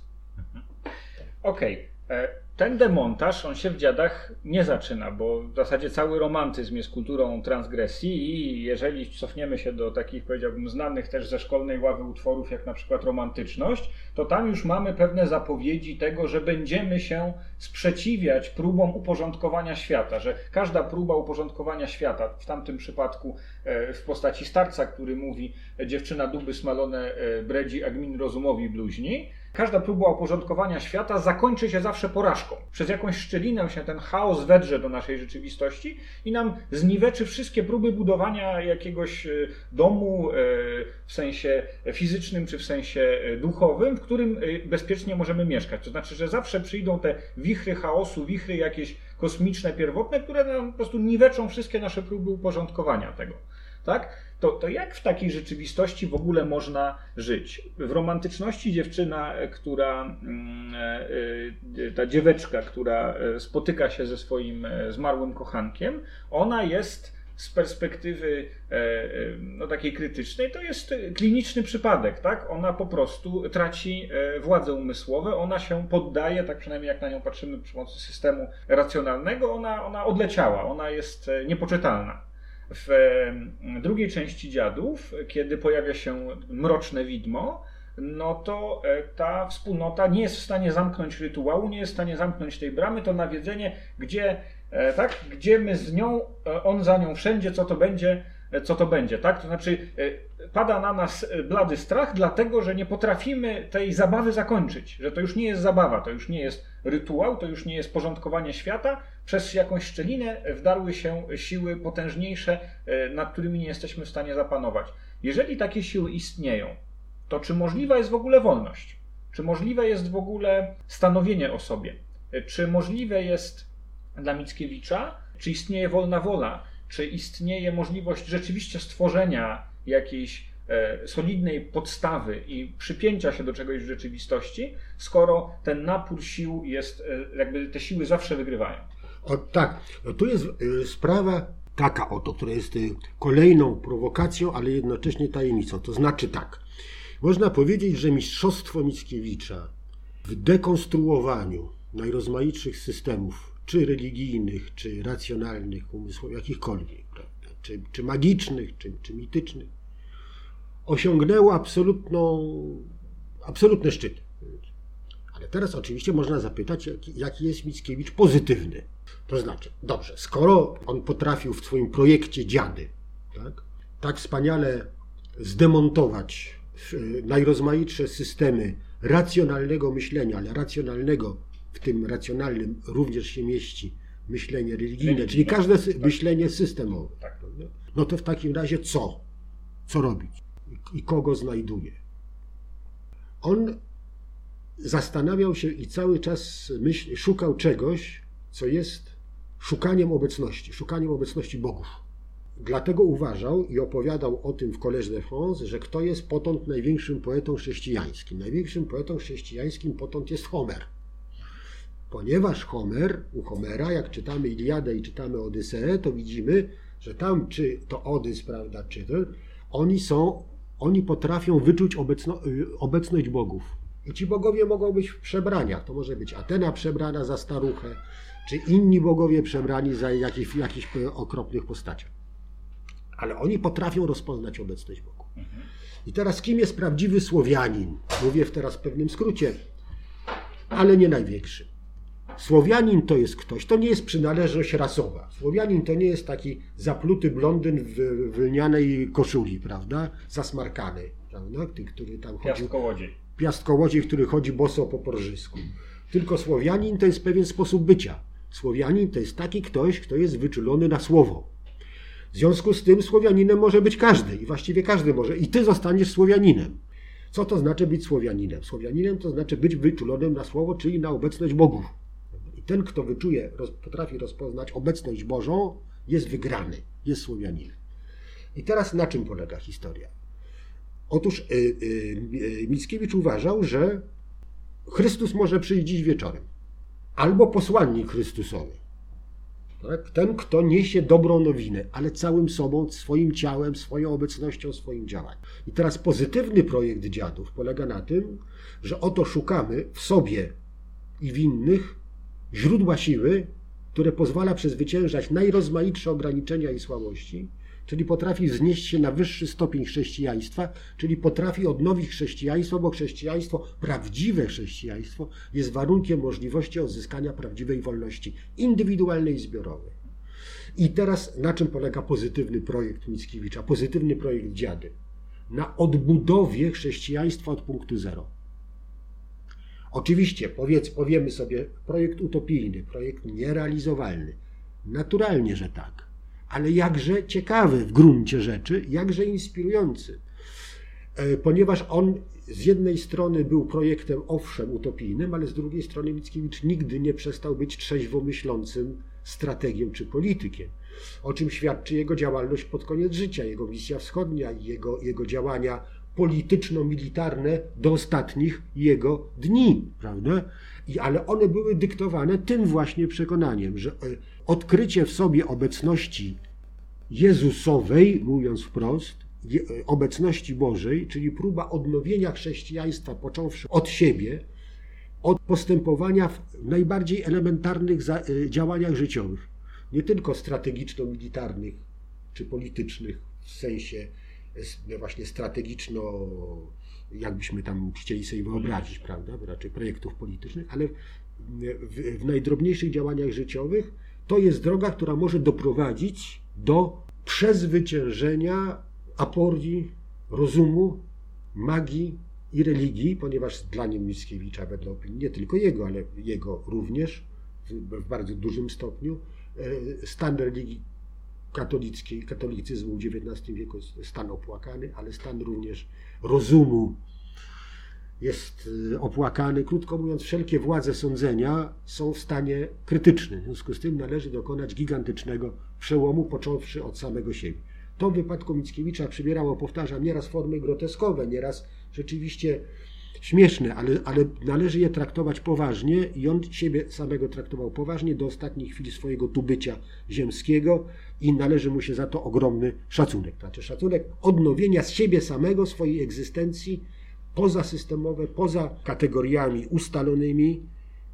Okej. Okay. E, ten demontaż, on się w dziadach nie zaczyna, bo w zasadzie cały romantyzm jest kulturą transgresji i jeżeli cofniemy się do takich, powiedziałbym, znanych też ze szkolnej ławy utworów, jak na przykład romantyczność, to tam już mamy pewne zapowiedzi tego, że będziemy się sprzeciwiać próbom uporządkowania świata, że każda próba uporządkowania świata, w tamtym przypadku e, w postaci starca, który mówi dziewczyna duby smalone e, bredzi, a gmin rozumowi bluźni, każda próba uporządkowania świata zakończy się zawsze porażką. Przez jakąś szczelinę się ten chaos wedrze do naszej rzeczywistości i nam zniweczy wszystkie próby budowania jakiegoś e, domu e, w sensie fizycznym czy w sensie e, duchowym, w którym bezpiecznie możemy mieszkać. To znaczy, że zawsze przyjdą te wichry chaosu, wichry jakieś kosmiczne, pierwotne, które nam po prostu niweczą wszystkie nasze próby uporządkowania tego. Tak? to, to jak w takiej rzeczywistości w ogóle można żyć? W romantyczności dziewczyna, która, mm, e, e, ta dzieweczka, która e, spotyka się ze swoim zmarłym kochankiem, ona jest z perspektywy no, takiej krytycznej, to jest kliniczny przypadek, tak? Ona po prostu traci władze umysłowe, ona się poddaje, tak przynajmniej jak na nią patrzymy przy pomocy systemu racjonalnego, ona, ona odleciała, ona jest niepoczytalna. W drugiej części Dziadów, kiedy pojawia się mroczne widmo, no to e, ta wspólnota nie jest w stanie zamknąć rytuału, nie jest w stanie zamknąć tej bramy, to nawiedzenie, gdzie, e, tak, gdzie my z nią, e, on za nią wszędzie, co to będzie, co to będzie, tak? To znaczy pada na nas blady strach, dlatego że nie potrafimy tej zabawy zakończyć, że to już nie jest zabawa, to już nie jest rytuał, to już nie jest porządkowanie świata. Przez jakąś szczelinę wdarły się siły potężniejsze, nad którymi nie jesteśmy w stanie zapanować. Jeżeli takie siły istnieją, to czy możliwa jest w ogóle wolność? Czy możliwe jest w ogóle stanowienie o sobie? Czy możliwe jest dla Mickiewicza, czy istnieje wolna wola? Czy istnieje możliwość rzeczywiście stworzenia jakiejś e, solidnej podstawy i przypięcia się do czegoś w rzeczywistości, skoro ten napór sił jest, e, jakby te siły zawsze wygrywają? O, tak, no tu jest e, sprawa taka oto, która jest kolejną prowokacją, ale jednocześnie tajemnicą. To znaczy tak, można powiedzieć, że mistrzostwo Mickiewicza w dekonstruowaniu najrozmaitszych systemów, czy religijnych, czy racjonalnych, umysłowych, jakichkolwiek, czy, czy magicznych, czy, czy mitycznych, osiągnęło absolutną, absolutny szczyt. Ale teraz oczywiście można zapytać, jaki, jaki jest Mickiewicz pozytywny. To znaczy, dobrze, skoro on potrafił w swoim projekcie Dziady tak, tak wspaniale zdemontować najrozmaitsze systemy racjonalnego myślenia, ale racjonalnego w tym racjonalnym również się mieści myślenie religijne, czyli każde tak. myślenie systemowe. Tak. No to w takim razie co? Co robić? I kogo znajduje? On zastanawiał się i cały czas myśl, szukał czegoś, co jest szukaniem obecności, szukaniem obecności bogów. Dlatego uważał i opowiadał o tym w Collège de France, że kto jest potąd największym poetą chrześcijańskim. Największym poetą chrześcijańskim potąd jest Homer. Ponieważ Homer, u Homera, jak czytamy Iliadę i czytamy Odyseę, to widzimy, że tam, czy to Odys, prawda, czy to, oni są, oni potrafią wyczuć obecno, obecność bogów. I ci bogowie mogą być w przebraniach. To może być Atena przebrana za staruchę, czy inni bogowie przebrani za jakichś, jakichś okropnych postaciach ale oni potrafią rozpoznać obecność Bogu. I teraz kim jest prawdziwy Słowianin? Mówię w teraz w pewnym skrócie, ale nie największy. Słowianin to jest ktoś, to nie jest przynależność rasowa. Słowianin to nie jest taki zapluty blondyn w lnianej koszuli, prawda? Zasmarkany, prawda? Ty, który tam chodzi. Piastkołodziej. Piastkołodziej, który chodzi boso po porżysku. Tylko Słowianin to jest pewien sposób bycia. Słowianin to jest taki ktoś, kto jest wyczulony na słowo. W związku z tym Słowianinem może być każdy i właściwie każdy może. I ty zostaniesz Słowianinem. Co to znaczy być Słowianinem? Słowianinem to znaczy być wyczulonym na słowo, czyli na obecność bogów. I ten, kto wyczuje, potrafi rozpoznać obecność Bożą, jest wygrany, jest Słowianinem. I teraz na czym polega historia? Otóż yy, yy, Mickiewicz uważał, że Chrystus może przyjść dziś wieczorem. Albo posłannik Chrystusowy tak? Ten, kto niesie dobrą nowinę, ale całym sobą, swoim ciałem, swoją obecnością, swoim działaniem. I teraz pozytywny projekt dziadów polega na tym, że oto szukamy w sobie i w innych źródła siły, które pozwala przezwyciężać najrozmaitsze ograniczenia i słabości, czyli potrafi wznieść się na wyższy stopień chrześcijaństwa, czyli potrafi odnowić chrześcijaństwo, bo chrześcijaństwo, prawdziwe chrześcijaństwo, jest warunkiem możliwości odzyskania prawdziwej wolności indywidualnej i zbiorowej. I teraz na czym polega pozytywny projekt Mickiewicza, pozytywny projekt Dziady? Na odbudowie chrześcijaństwa od punktu zero. Oczywiście, powiedz, powiemy sobie, projekt utopijny, projekt nierealizowalny. Naturalnie, że tak ale jakże ciekawy w gruncie rzeczy, jakże inspirujący. E, ponieważ on z jednej strony był projektem owszem utopijnym, ale z drugiej strony Mickiewicz nigdy nie przestał być trzeźwo myślącym strategiem czy politykiem. O czym świadczy jego działalność pod koniec życia, jego misja wschodnia i jego, jego działania polityczno-militarne do ostatnich jego dni, prawda? I, ale one były dyktowane tym właśnie przekonaniem, że e, odkrycie w sobie obecności Jezusowej, mówiąc wprost, e, obecności Bożej, czyli próba odnowienia chrześcijaństwa, począwszy od siebie, od postępowania w najbardziej elementarnych e, działaniach życiowych, nie tylko strategiczno-militarnych czy politycznych w sensie właśnie strategiczno jakbyśmy tam chcieli sobie wyobrazić, prawda, raczej projektów politycznych, ale w, w najdrobniejszych działaniach życiowych to jest droga, która może doprowadzić do przezwyciężenia aporii rozumu, magii i religii, ponieważ dla nim Mickiewicza, wedle opinii, nie tylko jego, ale jego również, w, w bardzo dużym stopniu, e, stan religii katolickiej, katolicyzmu w XIX wieku stan opłakany, ale stan również rozumu jest y, opłakany. Krótko mówiąc, wszelkie władze sądzenia są w stanie krytycznym. W związku z tym należy dokonać gigantycznego przełomu, począwszy od samego siebie. To w wypadku Mickiewicza przybierało, powtarzam, nieraz formy groteskowe, nieraz rzeczywiście śmieszne, ale, ale należy je traktować poważnie i on siebie samego traktował poważnie do ostatniej chwili swojego tubycia ziemskiego i należy mu się za to ogromny szacunek. Znaczy szacunek odnowienia z siebie samego, swojej egzystencji pozasystemowe, poza kategoriami ustalonymi,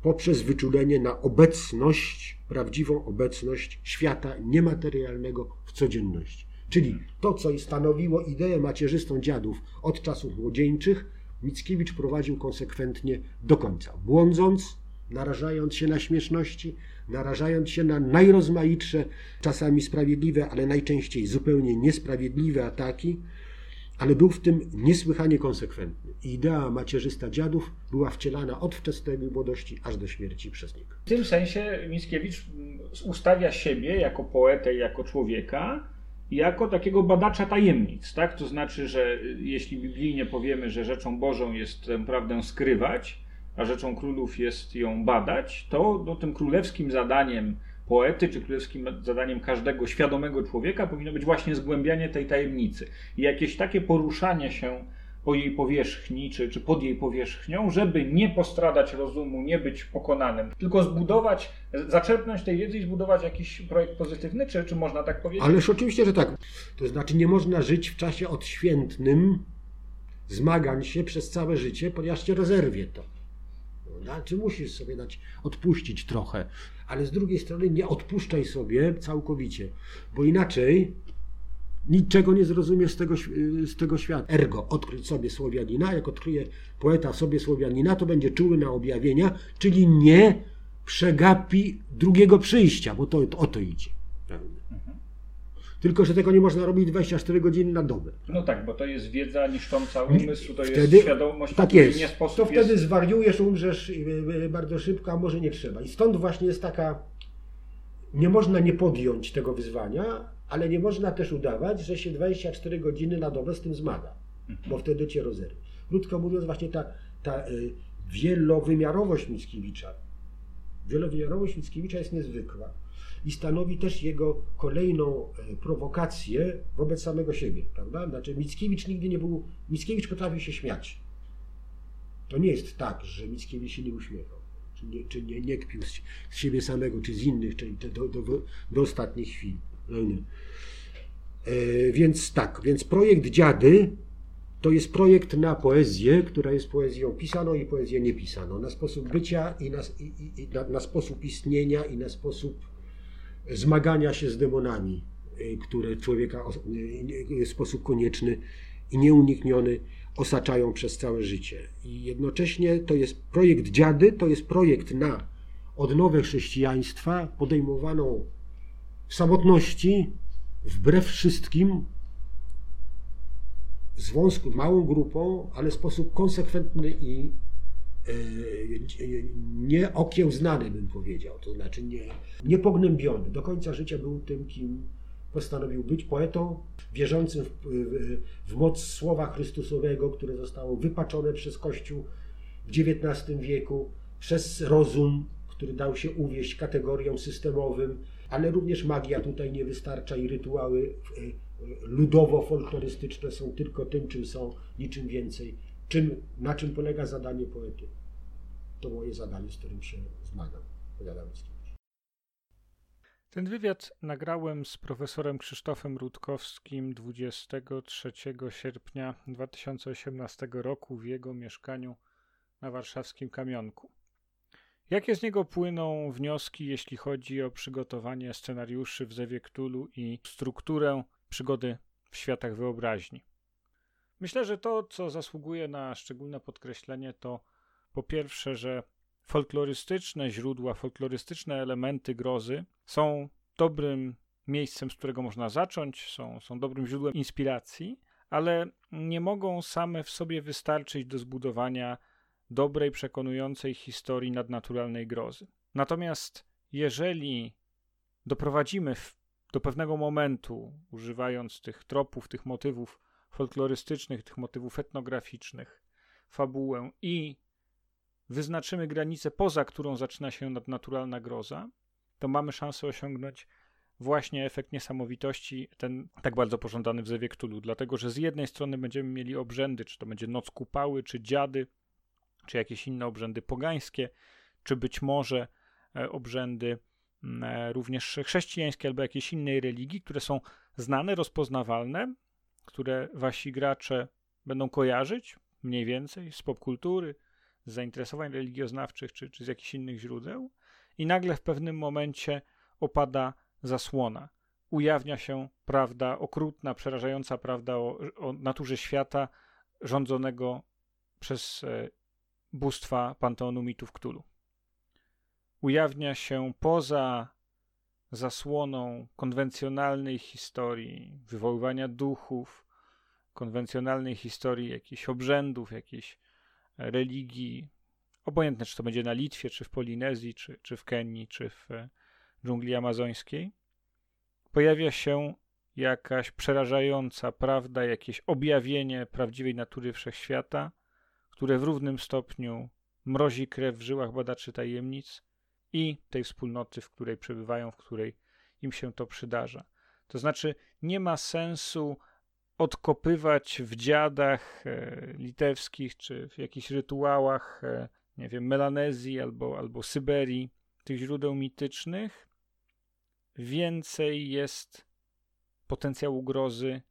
poprzez wyczulenie na obecność, prawdziwą obecność świata niematerialnego w codzienności. Czyli to, co stanowiło ideę macierzystą dziadów od czasów młodzieńczych, Mickiewicz prowadził konsekwentnie do końca, błądząc, narażając się na śmieszności, narażając się na najrozmaitsze, czasami sprawiedliwe, ale najczęściej zupełnie niesprawiedliwe ataki, ale był w tym niesłychanie konsekwentny. Idea macierzysta dziadów była wcielana od wczesnej młodości aż do śmierci przez niego. W tym sensie Mickiewicz ustawia siebie jako poetę, jako człowieka, jako takiego badacza tajemnic, tak? To znaczy, że jeśli biblijnie powiemy, że rzeczą Bożą jest tę prawdę skrywać, a rzeczą królów jest ją badać, to no, tym królewskim zadaniem poety, czy królewskim zadaniem każdego świadomego człowieka powinno być właśnie zgłębianie tej tajemnicy i jakieś takie poruszanie się po jej powierzchni, czy, czy pod jej powierzchnią, żeby nie postradać rozumu, nie być pokonanym, tylko zbudować, zaczerpnąć tej wiedzy i zbudować jakiś projekt pozytywny, czy, czy można tak powiedzieć? Ależ oczywiście, że tak. To znaczy nie można żyć w czasie odświętnym zmagań się przez całe życie, ponieważ cię rozerwie to. Znaczy musisz sobie dać odpuścić trochę, ale z drugiej strony nie odpuszczaj sobie całkowicie, bo inaczej niczego nie zrozumiesz z tego, z tego świata. Ergo, odkryć sobie Słowianina, jak odkryje poeta sobie Słowianina, to będzie czuły na objawienia, czyli nie przegapi drugiego przyjścia, bo to, to o to idzie. Tylko, że tego nie można robić 24 godziny na dobę. No tak, bo to jest wiedza niszcząca umysł, to wtedy, jest świadomość, tak jest. nie sposób To wtedy jest... zwariujesz, umrzesz bardzo szybko, a może nie trzeba. I stąd właśnie jest taka, nie można nie podjąć tego wyzwania, ale nie można też udawać, że się 24 godziny na dobę z tym zmaga, mhm. bo wtedy cię rozerwie. Krótko mówiąc, właśnie ta, ta y, wielowymiarowość Mickiewicza, wielowymiarowość Mickiewicza jest niezwykła i stanowi też jego kolejną e, prowokację wobec samego siebie, prawda? Znaczy Mickiewicz nigdy nie był, Mickiewicz potrafił się śmiać. To nie jest tak, że Mickiewicz się nie uśmiechał, czy nie, czy nie, nie kpił z, siebie samego, czy z innych, czyli do, do, do ostatniej chwili. No e, więc tak, więc projekt Dziady to jest projekt na poezję, która jest poezją pisaną i poezję niepisaną, na sposób bycia i na, i, i, na, na sposób istnienia i na sposób zmagania się z demonami, y, które człowieka y, w sposób konieczny i nieunikniony osaczają przez całe życie. I jednocześnie to jest projekt dziady, to jest projekt na odnowę chrześcijaństwa podejmowaną w samotności, wbrew wszystkim, z wąską, małą grupą, ale w sposób konsekwentny i nie okiełznany, bym powiedział, to znaczy nie, niepognębiony. Do końca życia był tym, kim postanowił być poetą, wierzącym w, w, w moc słowa Chrystusowego, które zostało wypaczone przez Kościół w XIX wieku, przez rozum, który dał się uwieść kategoriom systemowym, ale również magia tutaj nie wystarcza i rytuały e, ludowo-folklorystyczne są tylko tym, czym są, niczym więcej czym, na czym polega zadanie poety. To moje zadanie, z którym się zmagam. Ten wywiad nagrałem z profesorem Krzysztofem Rutkowskim 23 sierpnia 2018 roku w jego mieszkaniu na warszawskim Kamionku. Jakie z niego płyną wnioski, jeśli chodzi o przygotowanie scenariuszy w Zewie i strukturę przygody w światach wyobraźni? Myślę, że to, co zasługuje na szczególne podkreślenie, to po pierwsze, że folklorystyczne źródła, folklorystyczne elementy grozy są dobrym miejscem, z którego można zacząć, są, są dobrym źródłem inspiracji, ale nie mogą same w sobie wystarczyć do zbudowania dobrej, przekonującej historii nadnaturalnej grozy. Natomiast jeżeli doprowadzimy w, do pewnego momentu, używając tych tropów, tych motywów folklorystycznych, tych motywów etnograficznych, fabułę i wyznaczymy granicę, poza którą zaczyna się nadnaturalna groza, to mamy szansę osiągnąć właśnie efekt niesamowitości, ten tak bardzo pożądany w Zewie Cthulhu, dlatego że z jednej strony będziemy mieli obrzędy, czy to będzie Noc Kupały, czy Dziady, czy jakieś inne obrzędy pogańskie, czy być może e, obrzędy mm, e, również chrześcijańskie albo jakiejś innej religii, które są znane, rozpoznawalne, które wasi gracze będą kojarzyć mniej więcej z popkultury, z zainteresowań religioznawczych czy, czy z jakichś innych źródeł, i nagle w pewnym momencie opada zasłona. Ujawnia się prawda okrutna, przerażająca prawda o, o naturze świata rządzonego przez e, bóstwa panteonu mitów Cthulhu. Ujawnia się poza zasłoną konwencjonalnej historii, wywoływania duchów, konwencjonalnej historii jakichś obrzędów, jakiejś religii, obojętne czy to będzie na Litwie, czy w Polinezji, czy, czy w Kenii, czy w e, dżungli amazońskiej, pojawia się jakaś przerażająca prawda, jakieś objawienie prawdziwej natury wszechświata, które w równym stopniu mrozi krew w żyłach badaczy tajemnic i tej wspólnoty, w której przebywają, w której im się to przydarza. To znaczy, nie ma sensu odkopywać w dziadach e, litewskich czy w jakichś rytuałach, e, nie wiem, Melanezji albo, albo Syberii, tych źródeł mitycznych, więcej jest potencjału grozy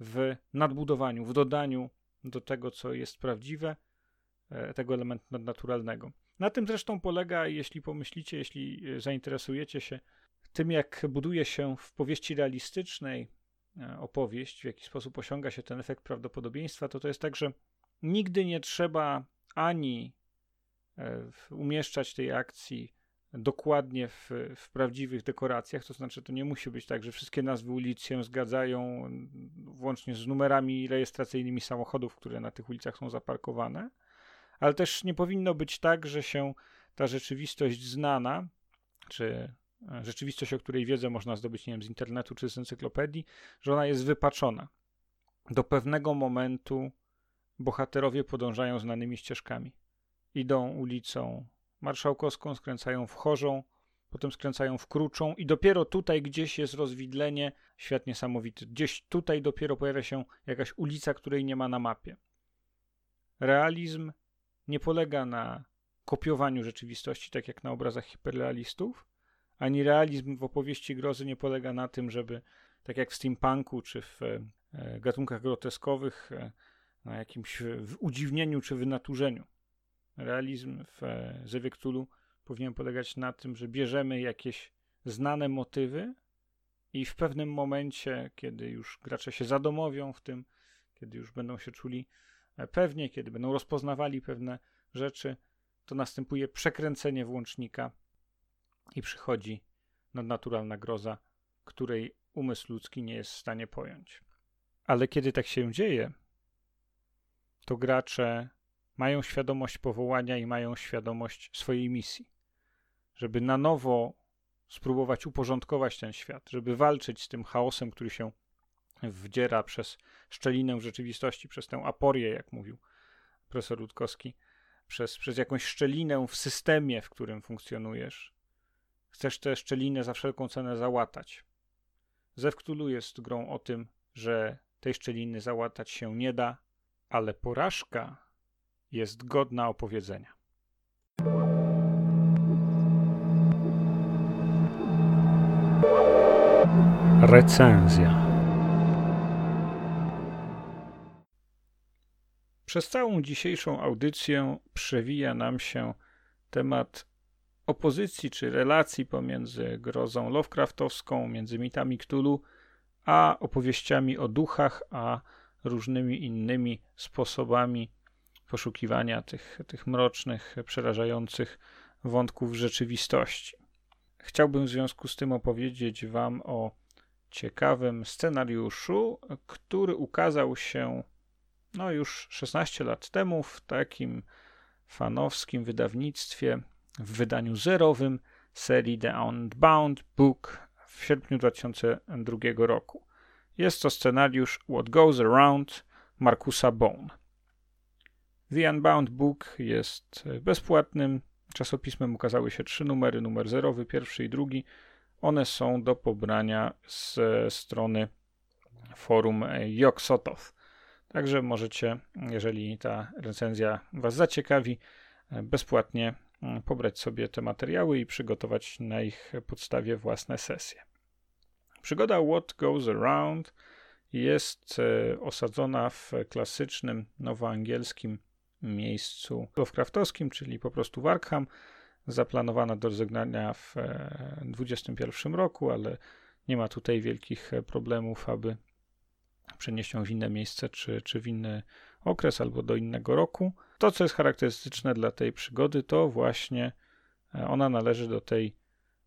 w nadbudowaniu, w dodaniu do tego, co jest prawdziwe, e, tego elementu nadnaturalnego. Na tym zresztą polega, jeśli pomyślicie, jeśli e, zainteresujecie się tym, jak buduje się w powieści realistycznej e, opowieść, w jaki sposób osiąga się ten efekt prawdopodobieństwa, to to jest tak, że nigdy nie trzeba ani umieszczać tej akcji dokładnie w, w prawdziwych dekoracjach, to znaczy to nie musi być tak, że wszystkie nazwy ulic się zgadzają, włącznie z numerami rejestracyjnymi samochodów, które na tych ulicach są zaparkowane, ale też nie powinno być tak, że się ta rzeczywistość znana, czy e, rzeczywistość, o której wiedzę można zdobyć, nie wiem, z internetu czy z encyklopedii, że ona jest wypaczona. Do pewnego momentu bohaterowie podążają znanymi ścieżkami. Idą ulicą Marszałkowską, skręcają w Chorzą, potem skręcają w Kruczą i dopiero tutaj gdzieś jest rozwidlenie, świat niesamowity. Gdzieś tutaj dopiero pojawia się jakaś ulica, której nie ma na mapie. Realizm nie polega na kopiowaniu rzeczywistości, tak jak na obrazach hiperrealistów, ani realizm w opowieści grozy nie polega na tym, żeby, tak jak w steampunku czy w e, gatunkach groteskowych, e, na jakimś udziwnieniu czy wynaturzeniu. Realizm w e, Zewie powinien polegać na tym, że bierzemy jakieś znane motywy i w pewnym momencie, kiedy już gracze się zadomowią w tym, kiedy już będą się czuli pewnie, kiedy będą rozpoznawali pewne rzeczy, to następuje przekręcenie włącznika i przychodzi nadnaturalna groza, której umysł ludzki nie jest w stanie pojąć. Ale kiedy tak się dzieje, to gracze mają świadomość powołania i mają świadomość swojej misji. Żeby na nowo spróbować uporządkować ten świat, żeby walczyć z tym chaosem, który się wdziera przez szczelinę rzeczywistości, przez tę aporię, jak mówił profesor Rutkowski, przez, przez jakąś szczelinę w systemie, w którym funkcjonujesz. Chcesz tę szczelinę za wszelką cenę załatać. Zew Cthulhu jest grą o tym, że tej szczeliny załatać się nie da, ale porażka jest godna opowiedzenia. Recenzja. Przez całą dzisiejszą audycję przewija nam się temat opozycji czy relacji pomiędzy grozą Lovecraftowską, między mitami Cthulhu, a opowieściami o duchach, a różnymi innymi sposobami poszukiwania tych, tych mrocznych, przerażających wątków rzeczywistości. Chciałbym w związku z tym opowiedzieć Wam o ciekawym scenariuszu, który ukazał się no już 16 lat temu w takim fanowskim wydawnictwie w wydaniu zerowym serii The Unbound Book w sierpniu 2002 roku. Jest to scenariusz What Goes Around Markusa Bone. The Unbound Book jest bezpłatnym czasopismem. Ukazały się trzy numery, numer zerowy, pierwszy i drugi. One są do pobrania ze strony forum Joksotow. Także możecie, jeżeli ta recenzja Was zaciekawi, bezpłatnie mm, pobrać sobie te materiały i przygotować na ich podstawie własne sesje. Przygoda What Goes Around jest e, osadzona w klasycznym nowoangielskim miejscu Lovecraftowskim, czyli po prostu Warkham, zaplanowana do rozegnania w 2021 e, roku, ale nie ma tutaj wielkich e, problemów, aby przenieść ją w inne miejsce, czy, czy w inny okres, albo do innego roku. To, co jest charakterystyczne dla tej przygody, to właśnie ona należy do tej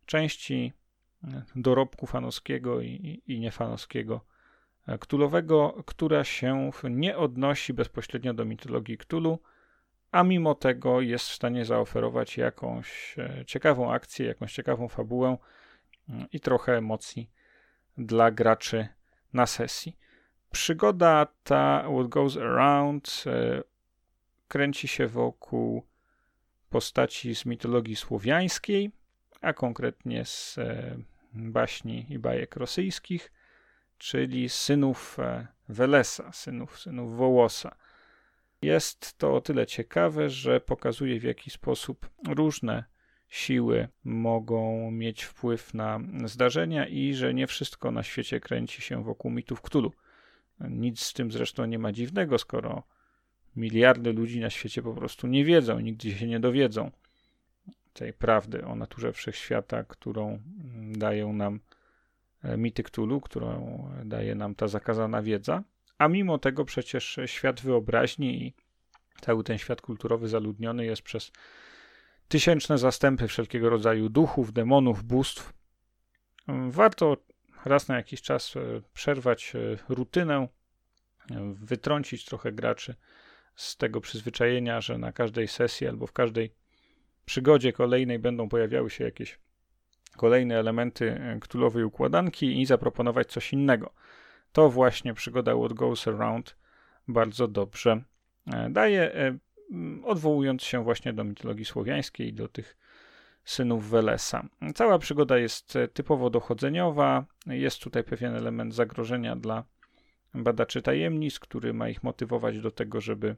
części dorobku fanowskiego i, i niefanowskiego Ktulowego, która się nie odnosi bezpośrednio do mitologii Ktulu, a mimo tego jest w stanie zaoferować jakąś e, ciekawą akcję, jakąś ciekawą fabułę mm, i trochę emocji dla graczy na sesji. Przygoda ta What Goes Around e, kręci się wokół postaci z mitologii słowiańskiej, a konkretnie z e, baśni i bajek rosyjskich, czyli synów e, Welesa, synów, synów Wołosa. Jest to o tyle ciekawe, że pokazuje w jaki sposób różne siły mogą mieć wpływ na zdarzenia i że nie wszystko na świecie kręci się wokół mitów Ktulu. Nic z tym zresztą nie ma dziwnego, skoro miliardy ludzi na świecie po prostu nie wiedzą, nigdy się nie dowiedzą tej prawdy o naturze wszechświata, którą dają nam e, mity Cthulhu, którą daje nam ta zakazana wiedza. A mimo tego przecież świat wyobraźni i cały ten świat kulturowy zaludniony jest przez tysięczne zastępy wszelkiego rodzaju duchów, demonów, bóstw. Warto raz na jakiś czas e, przerwać e, rutynę, wytrącić trochę graczy z tego przyzwyczajenia, że na każdej sesji albo w każdej przygodzie kolejnej będą pojawiały się jakieś kolejne elementy ktulowej e, układanki i zaproponować coś innego. To właśnie przygoda What Goes Around bardzo dobrze e, daje, e, odwołując się właśnie do mitologii słowiańskiej do tych synów Welesa. Cała przygoda jest typowo dochodzeniowa. Jest tutaj pewien element zagrożenia dla badaczy tajemnic, który ma ich motywować do tego, żeby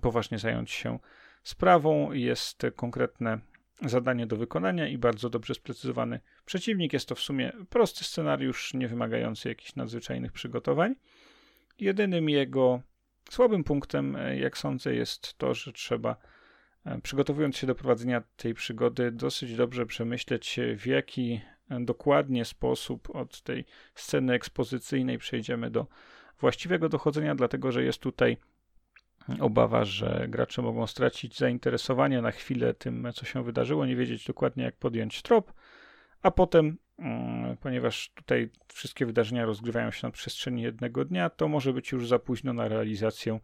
poważnie zająć się sprawą. Jest konkretne zadanie do wykonania i bardzo dobrze sprecyzowany przeciwnik. Jest to w sumie prosty scenariusz, nie wymagający jakichś nadzwyczajnych przygotowań. Jedynym jego słabym punktem, jak sądzę, jest to, że trzeba, e, przygotowując się do prowadzenia tej przygody, dosyć dobrze przemyśleć, w jaki dokładnie sposób od tej sceny ekspozycyjnej przejdziemy do właściwego dochodzenia, dlatego że jest tutaj obawa, że gracze mogą stracić zainteresowanie na chwilę tym, co się wydarzyło, nie wiedzieć dokładnie, jak podjąć trop, a potem, mm, ponieważ tutaj wszystkie wydarzenia rozgrywają się na przestrzeni jednego dnia, to może być już za późno na realizację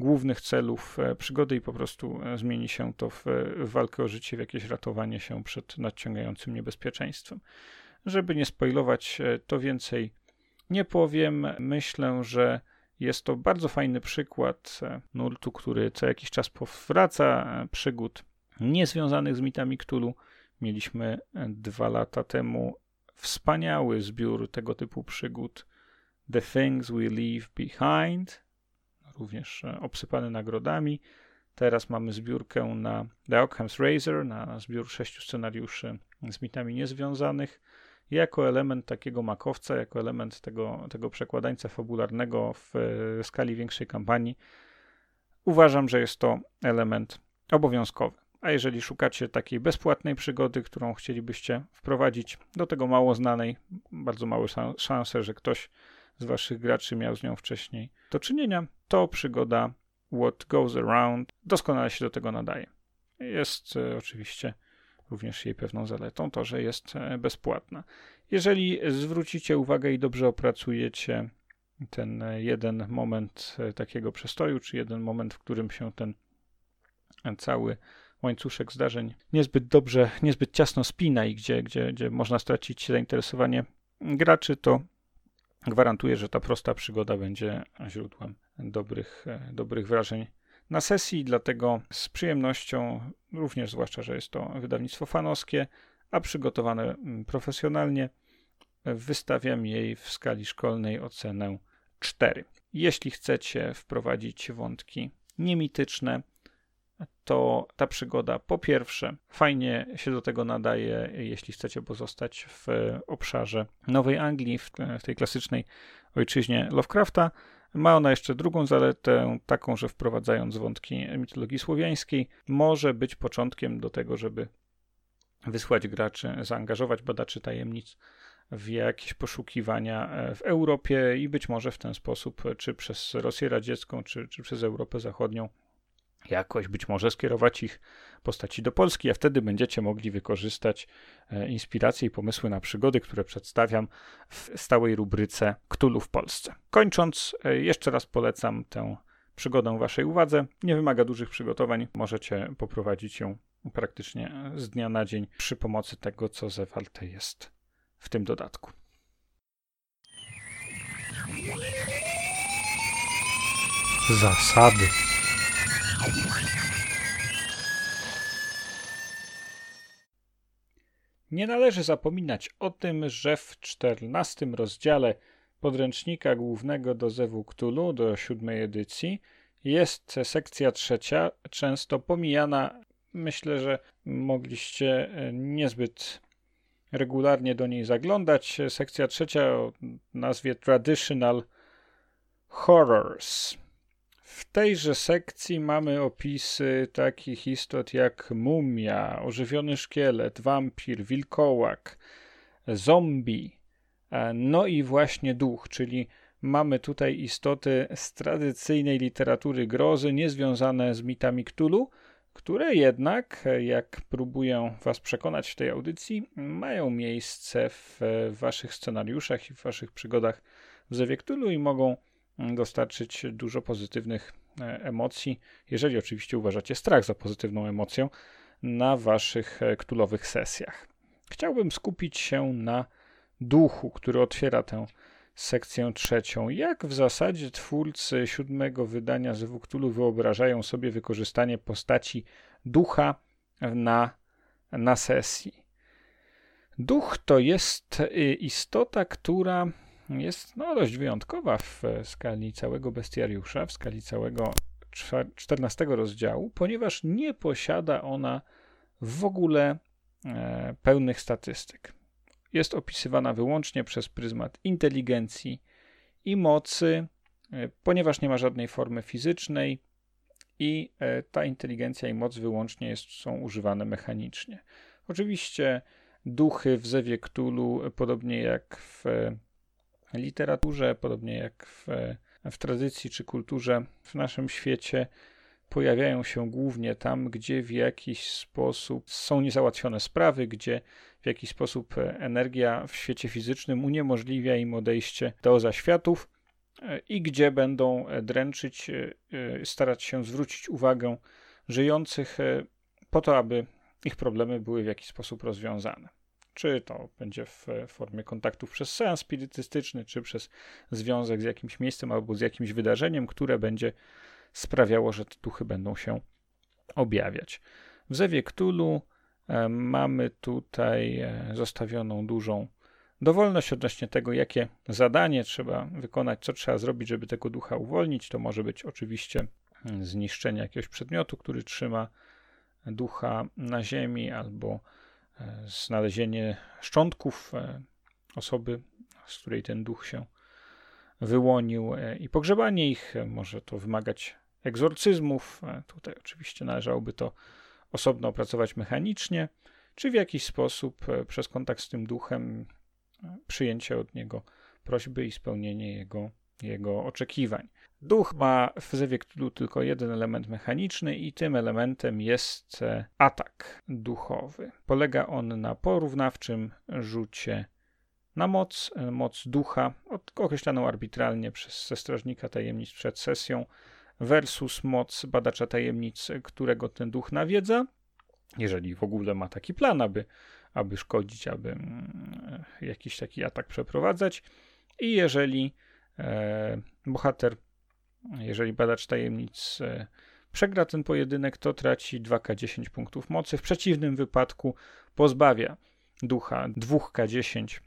głównych celów e, przygody i po prostu e, zmieni się to w, walkę o życie, w jakieś ratowanie się przed nadciągającym niebezpieczeństwem. Żeby nie spoilować, e, to więcej nie powiem. Myślę, że jest to bardzo fajny przykład nurtu, który co jakiś czas powraca, przygód niezwiązanych z mitami Cthulhu. Mieliśmy dwa lata temu wspaniały zbiór tego typu przygód The Things We Leave Behind, również obsypany nagrodami. Teraz mamy zbiórkę na The Occam's Razor, na zbiór sześciu scenariuszy z mitami niezwiązanych jako element takiego makowca, jako element tego, tego przekładańca fabularnego w skali większej kampanii, uważam, że jest to element obowiązkowy. A jeżeli szukacie takiej bezpłatnej przygody, którą chcielibyście wprowadzić do tego mało znanej, bardzo małe szanse, że ktoś z waszych graczy miał z nią wcześniej do czynienia, to przygoda What Goes Around doskonale się do tego nadaje. Jest e, oczywiście również jej pewną zaletą to, że jest e, bezpłatna. Jeżeli zwrócicie uwagę i dobrze opracujecie ten e, jeden moment takiego przestoju, czy jeden moment, w którym się ten cały łańcuszek zdarzeń niezbyt dobrze, niezbyt ciasno spina i gdzie, gdzie, gdzie można stracić zainteresowanie graczy, to gwarantuję, że ta prosta przygoda będzie źródłem dobrych, dobrych wrażeń na sesji, dlatego z przyjemnością, również zwłaszcza, że jest to wydawnictwo fanowskie, a przygotowane mm, profesjonalnie, wystawiam jej w skali szkolnej ocenę 4. Jeśli chcecie wprowadzić wątki niemityczne, to ta przygoda po pierwsze fajnie się do tego nadaje, jeśli chcecie pozostać w obszarze Nowej Anglii, w, tej klasycznej ojczyźnie Lovecrafta. Ma ona jeszcze drugą zaletę, taką, że wprowadzając wątki mitologii słowiańskiej, może być początkiem do tego, żeby wysłać graczy, zaangażować badaczy tajemnic w jakieś poszukiwania w Europie i być może w ten sposób, czy przez Rosję Radziecką, czy, czy przez Europę Zachodnią, jakoś być może skierować ich postaci do Polski, a wtedy będziecie mogli wykorzystać e, inspiracje i pomysły na przygody, które przedstawiam w stałej rubryce Ktulu w Polsce. Kończąc, e, jeszcze raz polecam tę przygodę waszej uwadze. Nie wymaga dużych przygotowań, możecie poprowadzić ją praktycznie z dnia na dzień przy pomocy tego, co zawarte jest w tym dodatku. Zasady. Nie należy zapominać o tym, że w czternastym rozdziale podręcznika głównego do Zewu do siódmej edycji, jest sekcja trzecia, często pomijana. Myślę, że mogliście e, niezbyt regularnie do niej zaglądać. Sekcja trzecia o nazwie Traditional Horrors. Tejże sekcji mamy opisy takich istot jak mumia, ożywiony szkielet, wampir, wilkołak, zombie, e, no i właśnie duch, czyli mamy tutaj istoty z tradycyjnej literatury grozy, niezwiązane z mitami Cthulhu, które jednak, jak próbuję Was przekonać w tej audycji, mają miejsce w Waszych scenariuszach i w Waszych przygodach w Zewie Cthulhu i mogą dostarczyć dużo pozytywnych e, emocji, jeżeli oczywiście uważacie strach za pozytywną emocją na waszych e, ktulowych sesjach. Chciałbym skupić się na duchu, który otwiera tę sekcję trzecią. Jak w zasadzie twórcy siódmego wydania z Wuktulu wyobrażają sobie wykorzystanie postaci ducha na, na sesji? Duch to jest y, istota, która jest no, dość wyjątkowa w skali całego bestiariusza, w skali całego czternastego rozdziału, ponieważ nie posiada ona w ogóle e, pełnych statystyk. Jest opisywana wyłącznie przez pryzmat inteligencji i mocy, e, ponieważ nie ma żadnej formy fizycznej i e, ta inteligencja i moc wyłącznie jest, są używane mechanicznie. Oczywiście duchy w Zewie podobnie jak w literaturze, podobnie jak w, w tradycji czy kulturze w naszym świecie, pojawiają się głównie tam, gdzie w jakiś sposób są niezałatwione sprawy, gdzie w jakiś sposób energia w świecie fizycznym uniemożliwia im odejście do zaświatów e, i gdzie będą dręczyć, e, starać się zwrócić uwagę żyjących e, po to, aby ich problemy były w jakiś sposób rozwiązane. Czy to będzie w formie kontaktów przez seans spirytystyczny, czy przez związek z jakimś miejscem albo z jakimś wydarzeniem, które będzie sprawiało, że te duchy będą się objawiać. W Zewie Cthulhu e, mamy tutaj e, zostawioną dużą dowolność odnośnie tego, jakie zadanie trzeba wykonać, co trzeba zrobić, żeby tego ducha uwolnić. To może być oczywiście zniszczenie jakiegoś przedmiotu, który trzyma ducha na ziemi, albo E, znalezienie szczątków e, osoby, z której ten duch się wyłonił e, i pogrzebanie ich. Może to wymagać egzorcyzmów. Tutaj oczywiście należałoby to osobno opracować mechanicznie, czy w jakiś sposób przez kontakt z tym duchem przyjęcie od niego prośby i spełnienie jego, jego oczekiwań. Duch ma w Zewie Cthulhu tylko jeden element mechaniczny i tym elementem jest e, atak duchowy. Polega on na porównawczym rzucie na moc, e, moc ducha, określaną arbitralnie przez strażnika tajemnic przed sesją, versus moc badacza tajemnic, którego ten duch nawiedza, jeżeli w ogóle ma taki plan, aby, aby szkodzić, aby mm, jakiś taki atak przeprowadzać. I jeżeli e, bohater, jeżeli badacz tajemnic e, przegra ten pojedynek, to traci 2K10 punktów mocy. W przeciwnym wypadku pozbawia ducha 2K10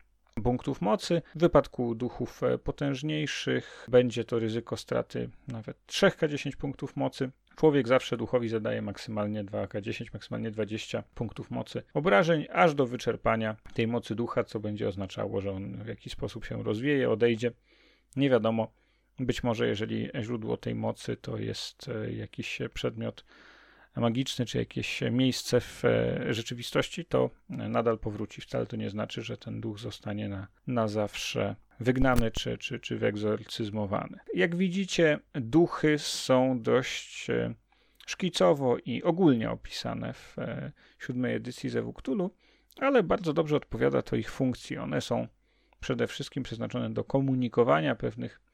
punktów mocy. W wypadku duchów e, potężniejszych będzie to ryzyko straty nawet 3K10 punktów mocy. Człowiek zawsze duchowi zadaje maksymalnie 2K10, maksymalnie 20 punktów mocy obrażeń, aż do wyczerpania tej mocy ducha, co będzie oznaczało, że on w jakiś sposób się rozwieje, odejdzie. Nie wiadomo. Być może, jeżeli źródło tej mocy to jest e, jakiś przedmiot magiczny, czy jakieś miejsce w e, rzeczywistości, to nadal powróci. Wcale to nie znaczy, że ten duch zostanie na, na zawsze wygnany czy, czy, czy wyegzorcyzmowany. Jak widzicie, duchy są dość e, szkicowo i ogólnie opisane w e, siódmej edycji Zewu Cthulhu, ale bardzo dobrze odpowiada to ich funkcji. One są przede wszystkim przeznaczone do komunikowania pewnych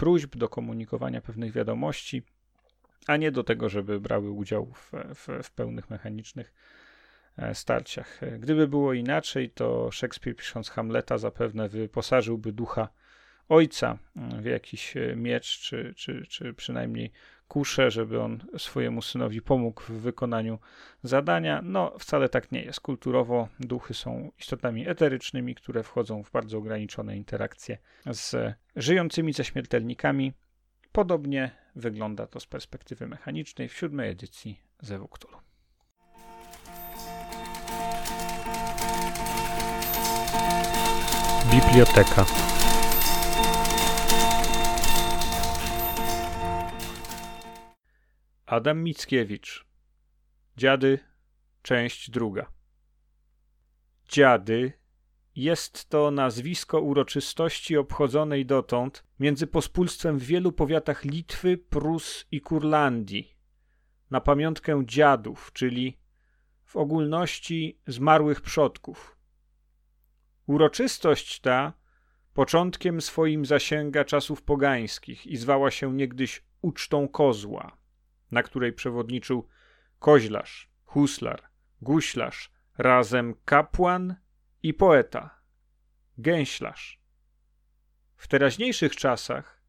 próśb, do komunikowania pewnych wiadomości, a nie do tego, żeby brały udział w, w, w pełnych mechanicznych e, starciach. Gdyby było inaczej, to Szekspir pisząc Hamleta zapewne wyposażyłby ducha ojca w jakiś miecz, czy, czy, czy przynajmniej kuszę, żeby on swojemu synowi pomógł w wykonaniu zadania. No, wcale tak nie jest. Kulturowo duchy są istotami eterycznymi, które wchodzą w bardzo ograniczone interakcje z żyjącymi ze śmiertelnikami. Podobnie wygląda to z perspektywy mechanicznej w siódmej edycji Zewu Cthulhu. Biblioteka. Adam Mickiewicz. Dziady, część druga. Dziady jest to nazwisko uroczystości obchodzonej dotąd między pospólstwem w wielu powiatach Litwy, Prus i Kurlandii na pamiątkę dziadów, czyli w ogólności zmarłych przodków. Uroczystość ta początkiem swoim zasięga czasów pogańskich i zwała się niegdyś ucztą kozła, na której przewodniczył koźlarz, huslar, guślarz, razem kapłan i poeta, gęślarz. W teraźniejszych czasach,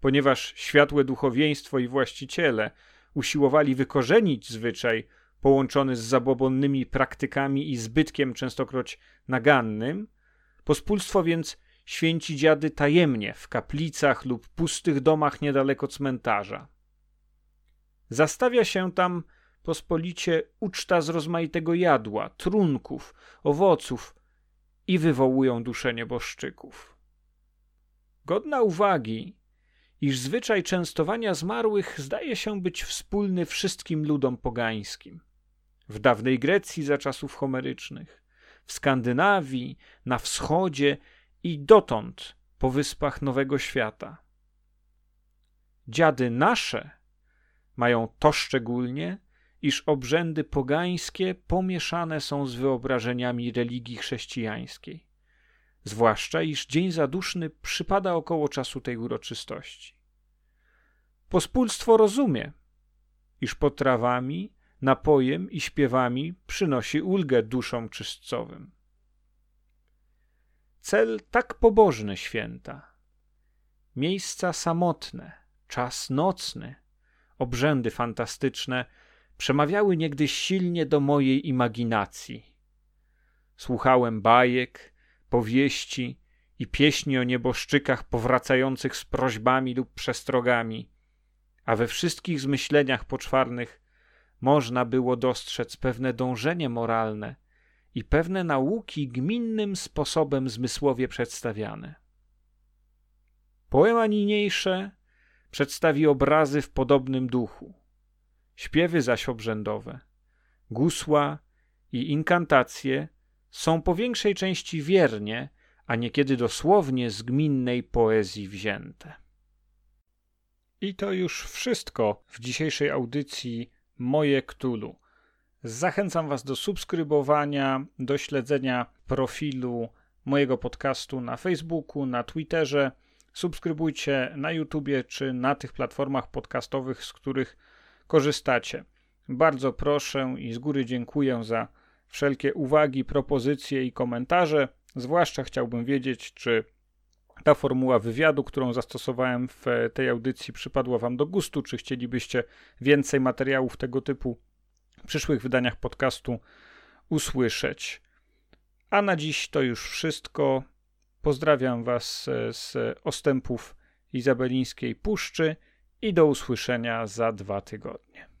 ponieważ światłe duchowieństwo i właściciele usiłowali wykorzenić zwyczaj połączony z zabobonnymi praktykami i zbytkiem częstokroć nagannym, pospólstwo więc święci dziady tajemnie w kaplicach lub pustych domach niedaleko cmentarza. Zastawia się tam pospolicie uczta z rozmaitego jadła, trunków, owoców, i wywołują dusze nieboszczyków. Godna uwagi, iż zwyczaj częstowania zmarłych zdaje się być wspólny wszystkim ludom pogańskim. W dawnej Grecji za czasów homerycznych, w Skandynawii, na wschodzie i dotąd po wyspach Nowego Świata. Dziady nasze mają to szczególnie, iż obrzędy pogańskie pomieszane są z wyobrażeniami religii chrześcijańskiej. Zwłaszcza, iż Dzień Zaduszny przypada około czasu tej uroczystości. Pospólstwo rozumie, iż potrawami, napojem i śpiewami przynosi ulgę duszom czystcowym. Cel tak pobożny święta, miejsca samotne, czas nocny, obrzędy fantastyczne – przemawiały niegdyś silnie do mojej imaginacji. Słuchałem bajek, powieści i pieśni o nieboszczykach powracających z prośbami lub przestrogami, a we wszystkich zmyśleniach poczwarnych można było dostrzec pewne dążenie moralne i pewne nauki gminnym sposobem zmysłowie przedstawiane. Poema niniejsze przedstawi obrazy w podobnym duchu. Śpiewy zaś obrzędowe, gusła i inkantacje są po większej części wiernie, a niekiedy dosłownie z gminnej poezji wzięte. I to już wszystko w dzisiejszej audycji Moje Ktulu. Zachęcam Was do subskrybowania, do śledzenia profilu mojego podcastu na Facebooku, na Twitterze. Subskrybujcie na YouTubie czy na tych platformach podcastowych, z których korzystacie. Bardzo proszę i z góry dziękuję za wszelkie uwagi, propozycje i komentarze. Zwłaszcza chciałbym wiedzieć, czy ta formuła wywiadu, którą zastosowałem w tej audycji, przypadła Wam do gustu, czy chcielibyście więcej materiałów tego typu w przyszłych wydaniach podcastu usłyszeć. A na dziś to już wszystko. Pozdrawiam Was z ostępów Izabelińskiej Puszczy i do usłyszenia za dwa tygodnie.